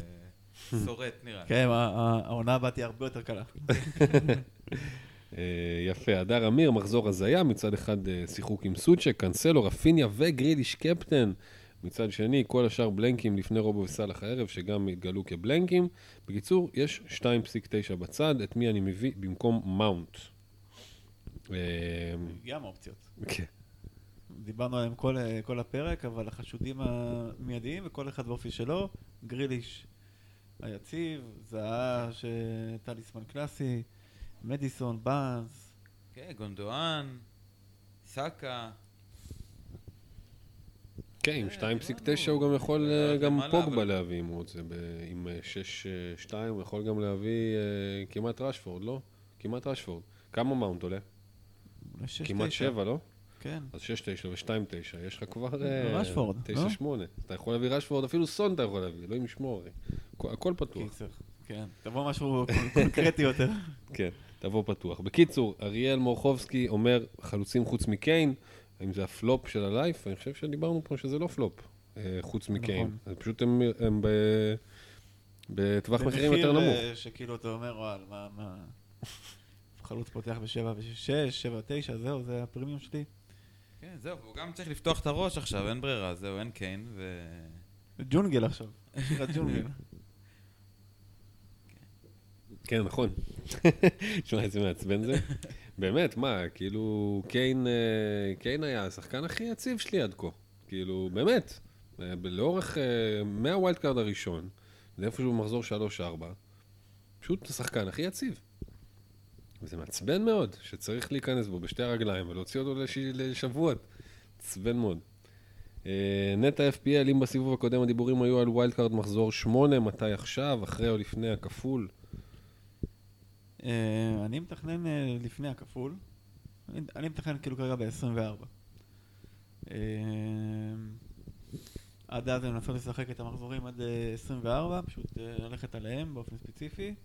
שורט נראה לי. כן, העונה הבאה תהיה הרבה יותר קלה. אה, יפה, הדר אמיר, מחזור הזיה, מצד אחד אה, שיחוק עם סוצ'ק, קאנסלו, רפיניה וגריליש קפטן. מצד שני, כל השאר בלנקים לפני רובו וסאלח הערב, שגם התגלו כבלנקים. בקיצור, יש 2.9 בצד, את מי אני מביא במקום מאונט. אה, גם אופציות. כן. דיברנו עליהם כל, כל הפרק, אבל החשודים המיידיים, וכל אחד באופי שלו, גריליש היציב, זהה שטליסמן קלאסי, מדיסון, באנס, כן, גונדואן, סאקה. כן, עם אה, 2.9 הוא גם יכול אה, אה, גם פוגבה להביא אם הוא רוצה. ב- עם 6.2 הוא יכול גם להביא אה, כמעט רשפורד, לא? כמעט רשפורד. כמה מאונט עולה? כמעט תשע. 7, לא? כן. אז 6-9 ו-2-9, יש לך כבר... אה, רשפורד, לא? 9-8. אתה יכול להביא רשפורד, אפילו סון אתה יכול להביא, אלוהים ישמור, הכל פתוח. קיצר, כן. תבוא משהו קונקרטי יותר. כן, תבוא פתוח. בקיצור, אריאל מורחובסקי אומר, חלוצים חוץ מקיין, האם זה הפלופ של ה live? אני חושב שדיברנו פה שזה לא פלופ, אה, חוץ מקיין. נכון. פשוט הם, הם ב... בטווח מחירים יותר במחיר, נמוך. אה, שכאילו אתה אומר, וואל, מה, מה... חלוץ פותח בשבע ושש, שבע תשע, זהו, זה הפרימיום שלי. כן, זהו, הוא גם צריך לפתוח את הראש עכשיו, אין ברירה, זהו, אין קיין, ו... ג'ונגל עכשיו. שירת ג'ונגל. כן, נכון. תשמע, איזה מעצבן זה. באמת, מה, כאילו, קיין, אה, קיין היה השחקן הכי יציב שלי עד כה. כאילו, באמת. אה, לאורך, אה, מה wild card הראשון, זה איפשהו במחזור 3-4, פשוט השחקן הכי יציב. וזה מעצבן מאוד, שצריך להיכנס בו בשתי הרגליים ולהוציא אותו לש... לשבועות. מעצבן מאוד. נטע FPL, אם בסיבוב הקודם הדיבורים היו על wild card מחזור 8, מתי עכשיו, אחרי או לפני הכפול? אה, אני מתכנן אה, לפני הכפול. אני- מתכנן כאילו כרגע ב-24. עד אז אני מנסה לשחק את המחזורים עד אה, 24, פשוט אה, ללכת עליהם באופן ספציפי.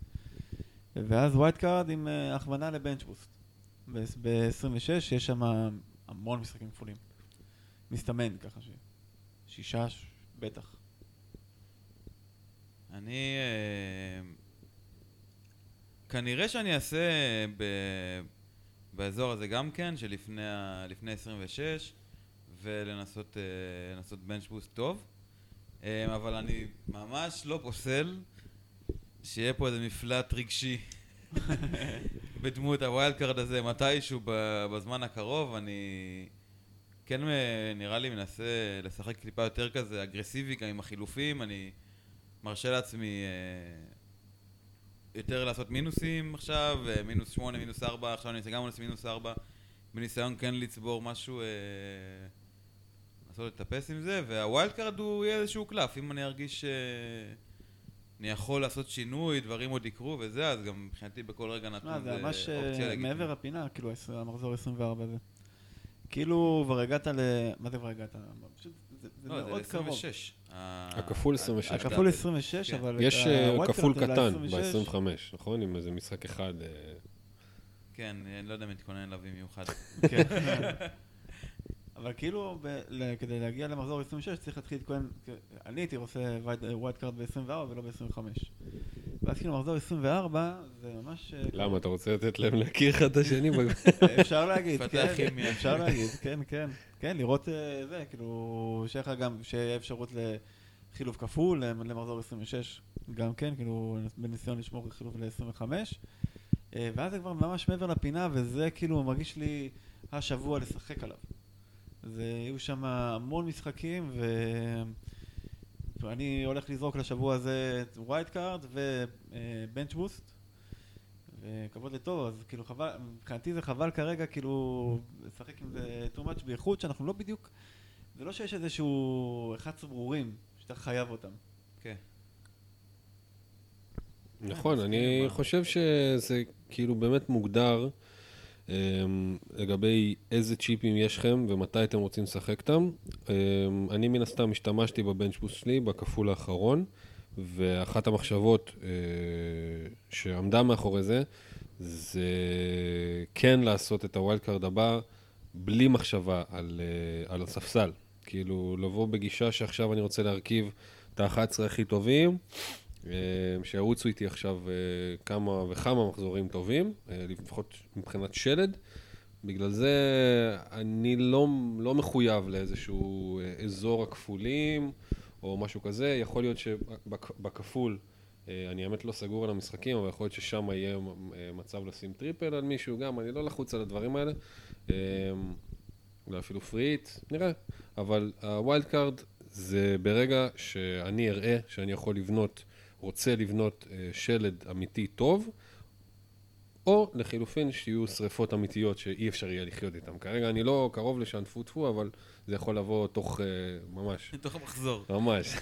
ואז wild card עם אה, הכוונה ל bench boost. ב-26 יש שם המון משחקים כפולים. מסתמן ככה ש... שישה, בטח. אני... אה, כנראה שאני אעשה ב... באזור הזה גם כן, שלפני ה... לפני 26, ולנסות אה, לנסות bench boost טוב. אה, אבל אני ממש לא פוסל שיהיה פה איזה מפלט רגשי בדמות ה wild card הזה מתישהו בזמן הקרוב. אני... כן אה, נראה לי מנסה לשחק טיפה יותר כזה אגרסיבי גם עם החילופים, אני מרשה לעצמי אה, יותר לעשות מינוסים עכשיו, אה, מינוס שמונה, מינוס ארבע, עכשיו אני גם עושה מינוס ארבע, בניסיון כן לצבור משהו, אה, לנסות לטפס עם זה, וה wild card הוא יהיה איזשהו קלף, אם אני ארגיש שאני יכול לעשות שינוי, דברים עוד יקרו וזה, אז גם מבחינתי בכל רגע נתון מה, זה זה ממש אה. מעבר הפינה, כאילו, המחזור 24 הזה. כאילו, כבר הגעת ל... מה זה כבר הגעת? פשוט, זה זה לא, מאוד זה קרוב. 26. ה- הכפול 26. ה- הכפול 26, כן. אבל... יש אה, כפול קטן ל- 26, ב-25, נכון? עם איזה משחק אחד. אה, כן, אני לא יודע אם להתכונן אליו במיוחד. אבל כאילו, ב- ל- כדי להגיע למחזור 26 צריך להתחיל להתכונן, אני הייתי עושה wild card ב-24 ולא ב-25. ואז כאילו מחזור 24 זה ממש... אה, למה, אתה רוצה לתת להם להכיר אחד את השני? אפשר להגיד, כן. אפשר להגיד, כן, כן. כן, לראות אה, זה, כאילו, שיהיה לך גם, שיהיה אפשרות לחילוף כפול למ- למחזור 26, גם כן, כאילו, בניסיון לשמור חילוף ל-25. ואז זה כבר ממש מעבר לפינה, וזה כאילו מרגיש לי השבוע לשחק עליו. זה, יהיו שם המון משחקים. ואני הולך לזרוק לשבוע הזה את wild card ו bench boost. וכבוד לטוב, אז כאילו חבל, מבחינתי זה חבל כרגע כאילו לשחק עם זה too much, בייחוד שאנחנו לא בדיוק, זה לא שיש איזשהו 11 ברורים שאתה חייב אותם. כן. נכון, מסכים אני ה- חושב שזה כאילו באמת מוגדר לגבי איזה צ'יפים יש לכם ומתי אתם רוצים לשחק אותם. אמ, אני מן הסתם השתמשתי בבנצ'בוס שלי בכפול האחרון, ואחת המחשבות אה, שעמדה מאחורי זה, זה כן לעשות את ה wild card הבא בלי מחשבה על, אה, על הספסל. כאילו, לבוא בגישה שעכשיו אני רוצה להרכיב את ה-11 הכי טובים, שירוצו איתי עכשיו אה, כמה וכמה מחזורים טובים, אה, לפחות מבחינת שלד. בגלל זה אני לא, לא מחויב לאיזשהו אה, אזור הכפולים או משהו כזה. יכול להיות שבכפול, אני האמת לא סגור על המשחקים, אבל יכול להיות ששם יהיה מצב לשים triple על מישהו גם, אני לא לחוץ על הדברים האלה. אה, אולי אפילו free hit, נראה. אבל ה wild card זה ברגע שאני אראה שאני יכול לבנות, רוצה לבנות אה, שלד אמיתי טוב, או לחילופין שיהיו שריפות אמיתיות שאי אפשר יהיה לחיות איתן. כרגע אני לא קרוב לשם טפו טפו, אבל זה יכול לבוא תוך אה, ממש, מתוך המחזור. ממש.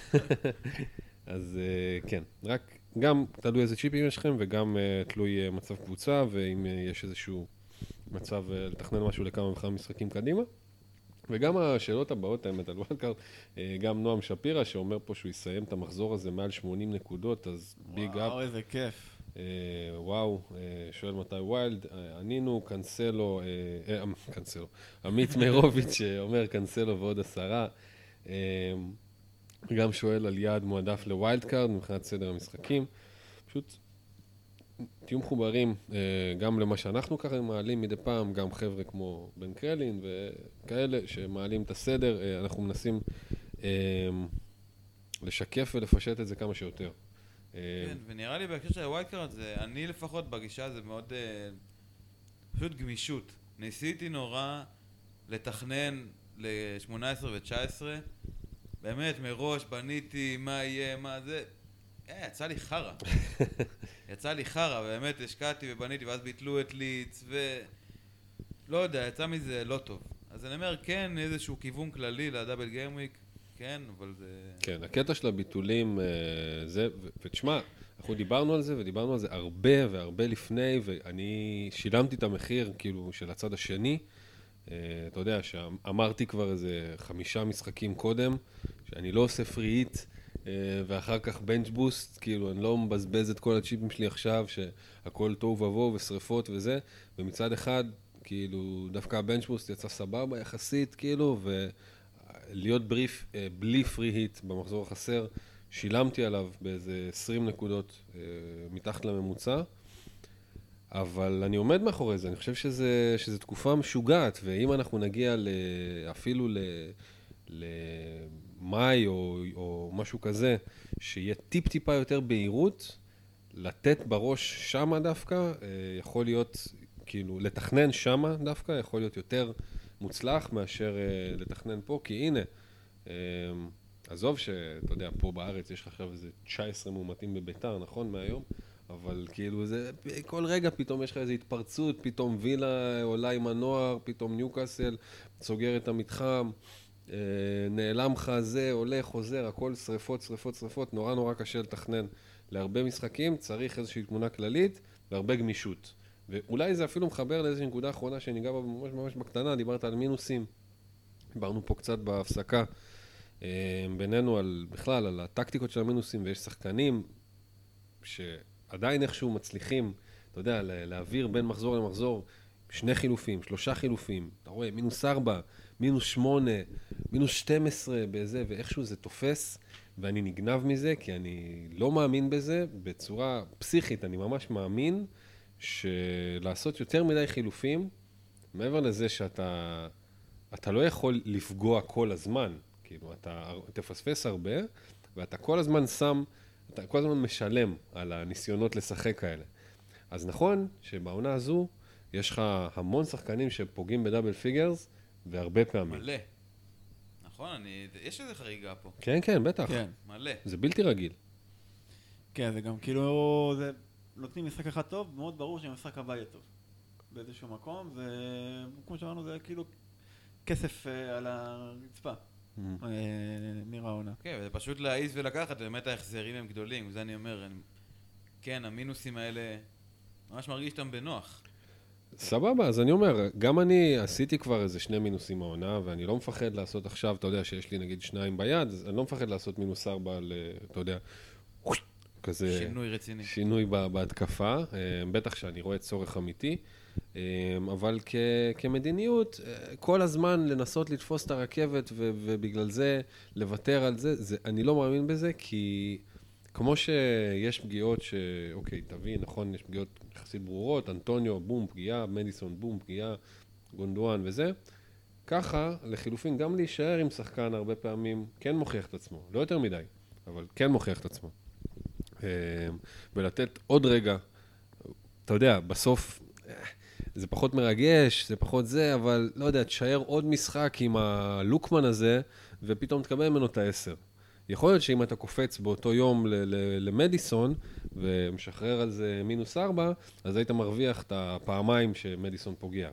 אז אה, כן, רק גם תלוי איזה צ'יפים יש לכם, וגם תלוי מצב קבוצה, ואם יש איזשהו מצב לתכנן משהו לכמה וכמה משחקים קדימה. וגם השאלות הבאות, האמת, על wild card, אה, גם נועם שפירא, שאומר פה שהוא יסיים את המחזור הזה מעל 80 נקודות, אז big up. וואו, איזה כיף. אה, וואו, אה, שואל מתי wild, ענינו, קנסלו, אה, אה, קנסלו, עמית מירוביץ' שאומר קנסלו ועוד עשרה. גם שואל על יעד מועדף לווילד קארד מבחינת סדר המשחקים. פשוט תהיו מחוברים אה, גם למה שאנחנו ככה מעלים מדי פעם, גם חבר'ה כמו בן קרלין וכאלה שמעלים את הסדר, אה, אנחנו מנסים אה, לשקף ולפשט את זה כמה שיותר. כן, ונראה לי בהקשר של ה wildcard, אני לפחות בגישה זה מאוד, פשוט גמישות. ניסיתי נורא לתכנן ל-18 ו-19, באמת, מראש בניתי מה יהיה, מה זה, יצא לי חרא. יצא לי חרא, באמת השקעתי ובניתי, ואז ביטלו את לידס, ו... לא יודע, יצא מזה לא טוב. אז אני אומר, כן, איזשהו כיוון כללי ל double gameweek, כן, אבל זה... כן, הקטע של הביטולים, אה, זה, ותשמע, אנחנו דיברנו על זה, ודיברנו על זה הרבה והרבה לפני, ואני שילמתי את המחיר, כאילו, של הצד השני. אה, אתה יודע, שאמרתי כבר איזה חמישה משחקים קודם, שאני לא עושה פריט, אה, ואחר כך בנץ' בוסט, כאילו, אני לא מבזבז את כל הצ'יפים שלי עכשיו, שהכל תוהו ובוהו ושריפות וזה, ומצד אחד, כאילו, דווקא הבנץ' בוסט יצא סבבה יחסית, כאילו, ו... להיות בריף, אה, בלי פרי היט במחזור החסר, שילמתי עליו באיזה 20 נקודות אה, מתחת לממוצע, אבל אני עומד מאחורי זה, אני חושב שזה, שזה תקופה משוגעת, ואם אנחנו נגיע ל, אפילו ל, למאי או, או משהו כזה, שיהיה טיפ-טיפה יותר בהירות, לתת בראש שמה דווקא, אה, יכול להיות, כאילו, לתכנן שמה דווקא, יכול להיות יותר מוצלח מאשר אה, לתכנן פה, כי הנה, אה, עזוב שאתה יודע, פה בארץ יש לך עכשיו איזה 19 מאומתים בביתר, נכון, מהיום? אבל כאילו זה, כל רגע פתאום יש לך איזו התפרצות, פתאום וילה עולה עם הנוער, פתאום ניוקאסל סוגר את המתחם, נעלם לך זה, עולה, חוזר, הכל שריפות, שריפות, שריפות, נורא נורא קשה לתכנן. להרבה משחקים צריך איזושהי תמונה כללית והרבה גמישות. ואולי זה אפילו מחבר לאיזושהי נקודה אחרונה שניגע בה ממש ממש בקטנה, דיברת על מינוסים. דיברנו פה קצת בהפסקה אה, בינינו על, בכלל, על הטקטיקות של המינוסים, ויש שחקנים שעדיין איכשהו מצליחים, אתה יודע, לה- להעביר בין מחזור למחזור שני חילופים, שלושה חילופים, אתה רואה, מינוס ארבע, מינוס שמונה, מינוס 12 בזה, ואיכשהו זה תופס, ואני נגנב מזה, כי אני לא מאמין בזה בצורה פסיכית, אני ממש מאמין שלעשות יותר מדי חילופים, מעבר לזה שאתה אתה לא יכול לפגוע כל הזמן, כאילו, אתה תפספס הרבה, ואתה כל הזמן שם, אתה כל הזמן משלם על הניסיונות לשחק כאלה. אז נכון שבעונה הזו יש לך המון שחקנים שפוגעים ב double figures, והרבה פעמים. מלא. נכון, אני... יש איזה חריגה פה. כן, כן, בטח. כן, מלא. זה בלתי רגיל. כן, זה גם כאילו, זה... נותנים משחק אחד טוב, מאוד ברור שהמשחק הבא יהיה טוב. באיזשהו מקום, זה... כמו שאמרנו, זה כאילו כסף אה, על הרצפה. אה, נראה העונה. כן, וזה פשוט להעיז ולקחת, באמת ההחזרים הם גדולים, זה אני אומר. אני... כן, המינוסים האלה, ממש מרגיש אותם בנוח. סבבה, אז אני אומר, גם אני עשיתי כבר איזה שני מינוסים העונה, ואני לא מפחד לעשות עכשיו, אתה יודע שיש לי נגיד שניים ביד, אז אני לא מפחד לעשות מינוס ארבע על, אתה יודע, כזה... שינוי רציני. שינוי ב- בהתקפה, אה, בטח שאני רואה צורך אמיתי, אה, אבל כ- כמדיניות, אה, כל הזמן לנסות לתפוס את הרכבת ו- ובגלל זה לוותר על זה, זה, אני לא מאמין בזה, כי כמו שיש פגיעות ש... אוקיי, תביא, נכון, יש פגיעות יחסית ברורות, אנטוניו, בום, פגיעה, מדיסון, בום, פגיעה, גונדואן וזה. ככה, לחילופין, גם להישאר עם שחקן הרבה פעמים כן מוכיח את עצמו, לא יותר מדי, אבל כן מוכיח את עצמו. אה, ולתת עוד רגע, אתה יודע, בסוף אה, זה פחות מרגש, זה פחות זה, אבל לא יודע, תשאר עוד משחק עם הלוקמן הזה, ופתאום תקבל ממנו את העשר. יכול להיות שאם אתה קופץ באותו יום למדיסון, ומשחרר על זה מינוס ארבע, אז היית מרוויח את הפעמיים שמדיסון פוגע.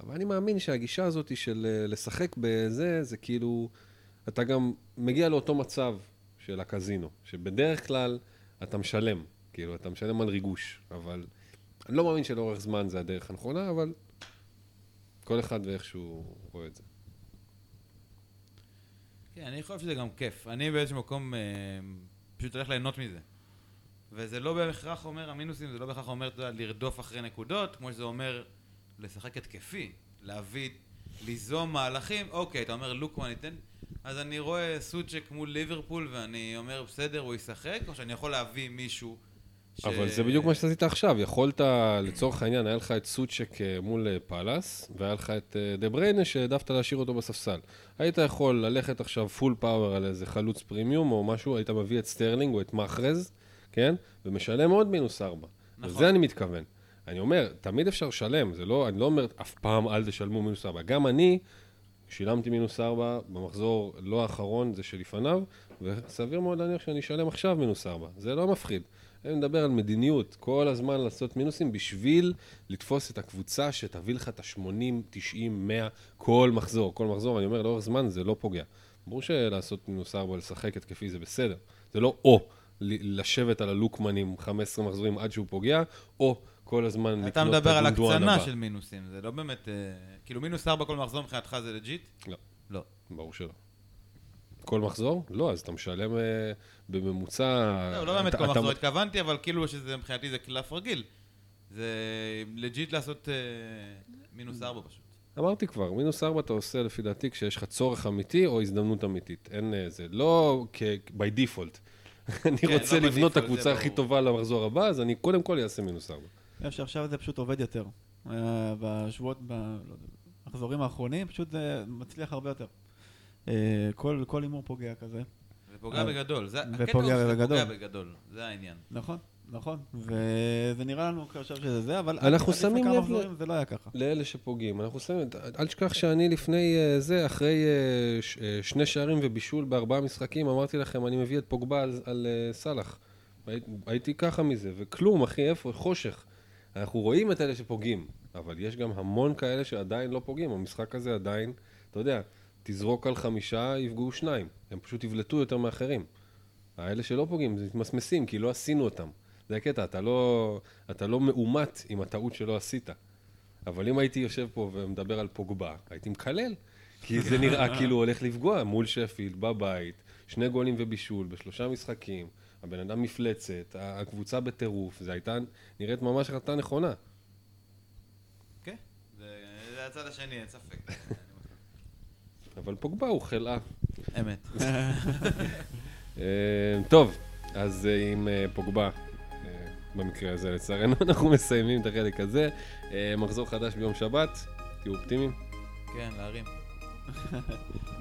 אבל אני מאמין שהגישה הזאת של אה, לשחק בזה, זה כאילו, אתה גם מגיע לאותו מצב של הקזינו, שבדרך כלל אתה משלם, כאילו, אתה משלם על ריגוש, אבל אני לא מאמין שלאורך זמן זה הדרך הנכונה, אבל כל אחד ואיך שהוא רואה את זה. כן, אני חושב שזה גם כיף. אני באיזשהו מקום אה, פשוט הולך ליהנות מזה. וזה לא בהכרח אומר, המינוסים, זה לא בהכרח אומר, אתה יודע, לרדוף אחרי נקודות, כמו שזה אומר לשחק התקפי, להביא, ליזום מהלכים. אוקיי, אתה אומר לוקמן ייתן, אז אני רואה סוצ'ק מול ליברפול, ואני אומר, בסדר, הוא ישחק, או שאני יכול להביא מישהו ש... אבל זה בדיוק מה שעשית עכשיו, יכולת, לצורך העניין, היה לך את סוצ'ק אה, מול אה, פאלאס, והיה לך את אה, דה בריינה שהעדפת להשאיר אותו בספסל. היית יכול ללכת עכשיו full power על איזה חלוץ פרימיום או משהו, היית מביא את סטרלינג או את מאחרז, כן? ומשלם עוד מינוס ארבע. נכון. לזה אני מתכוון. אני אומר, תמיד אפשר לשלם, זה לא, אני לא אומר אף פעם אל תשלמו מינוס ארבע. גם אני שילמתי מינוס ארבע במחזור לא האחרון, זה שלפניו, וסביר מאוד להניח שאני אשלם עכשיו מינוס ארבע. זה לא מפחיד. אני מדבר על מדיניות, כל הזמן לעשות מינוסים בשביל לתפוס את הקבוצה שתביא לך את ה-80, 90, 100, כל מחזור. כל מחזור, אני אומר, לאורך זמן זה לא פוגע. ברור שלעשות מינוס ארבע, לשחק התקפי זה בסדר. זה לא או לשבת על הלוקמנים 15 מחזורים עד שהוא פוגע, או כל הזמן לקנות את אתה מדבר על הקצנה הבא. של מינוסים, זה לא באמת... אה, כאילו מינוס ארבע כל מחזור מבחינתך זה legit? לא. לא. ברור שלא. כל מחזור? לא, אז אתה משלם אה, בממוצע... לא, לא באמת כל אתה- מחזור התכוונתי, אבל כאילו שזה מבחינתי זה קלף רגיל. זה legit לעשות אה, מינוס ארבע פשוט. אמרתי כבר, מינוס ארבע אתה עושה לפי דעתי כשיש לך צורך אמיתי או הזדמנות אמיתית. אין אה, זה, לא כ- by default. אני כן, רוצה לא לבנות את הקבוצה הכי. טובה למחזור הבא, אז אני קודם כל אעשה מינוס ארבע. אני חושב שעכשיו זה פשוט עובד יותר. בשבועות, ב- לא במחזורים האחרונים, פשוט זה מצליח הרבה יותר. אה, כל כל הימור פוגע כזה, ופוגע אה, בגדול. זה- הקטע ופוגע הוא שזה בגדול. פוגע בגדול, זה העניין. נכון? נכון, וזה נראה לנו עכשיו שזה זה, אבל אנחנו שמים לב ל- מחזורים זה לא היה ככה. לאלה שפוגעים. אנחנו שמים, אל תשכח שאני לפני אה, זה, אחרי ש- שני שערים ובישול בארבעה משחקים, אמרתי לכם, אני מביא את פוגבה על, על סאלח. הי- הייתי ככה מזה, וכלום, אחי, איפה? חושך. אנחנו רואים את אלה שפוגעים, אבל יש גם המון כאלה שעדיין לא פוגעים. המשחק הזה עדיין, אתה יודע, תזרוק על חמישה, יפגעו שניים. הם פשוט יבלטו יותר מאחרים. האלה שלא פוגעים, זה מתמסמסים, כי לא עשינו אותם. זה הקטע, אתה לא, אתה לא מאומת עם הטעות שלא עשית. אבל אם הייתי יושב פה ומדבר על פוגבה, הייתי מקלל. כי זה נראה כאילו הולך לפגוע מול שפילד, בבית, שני גולים ובישול בשלושה משחקים, הבן אדם מפלצת, הקבוצה בטירוף, זה הייתה נראית ממש החלטה נכונה. כן, זה זה הצד השני, אין ספק. אבל פוגבה הוא חלאה. אמת. אה, טוב, אז אה, עם אה, פוגבה, במקרה הזה לצערנו, אנחנו מסיימים את החלק הזה. מחזור חדש ביום שבת, תהיו אופטימיים. כן, להרים.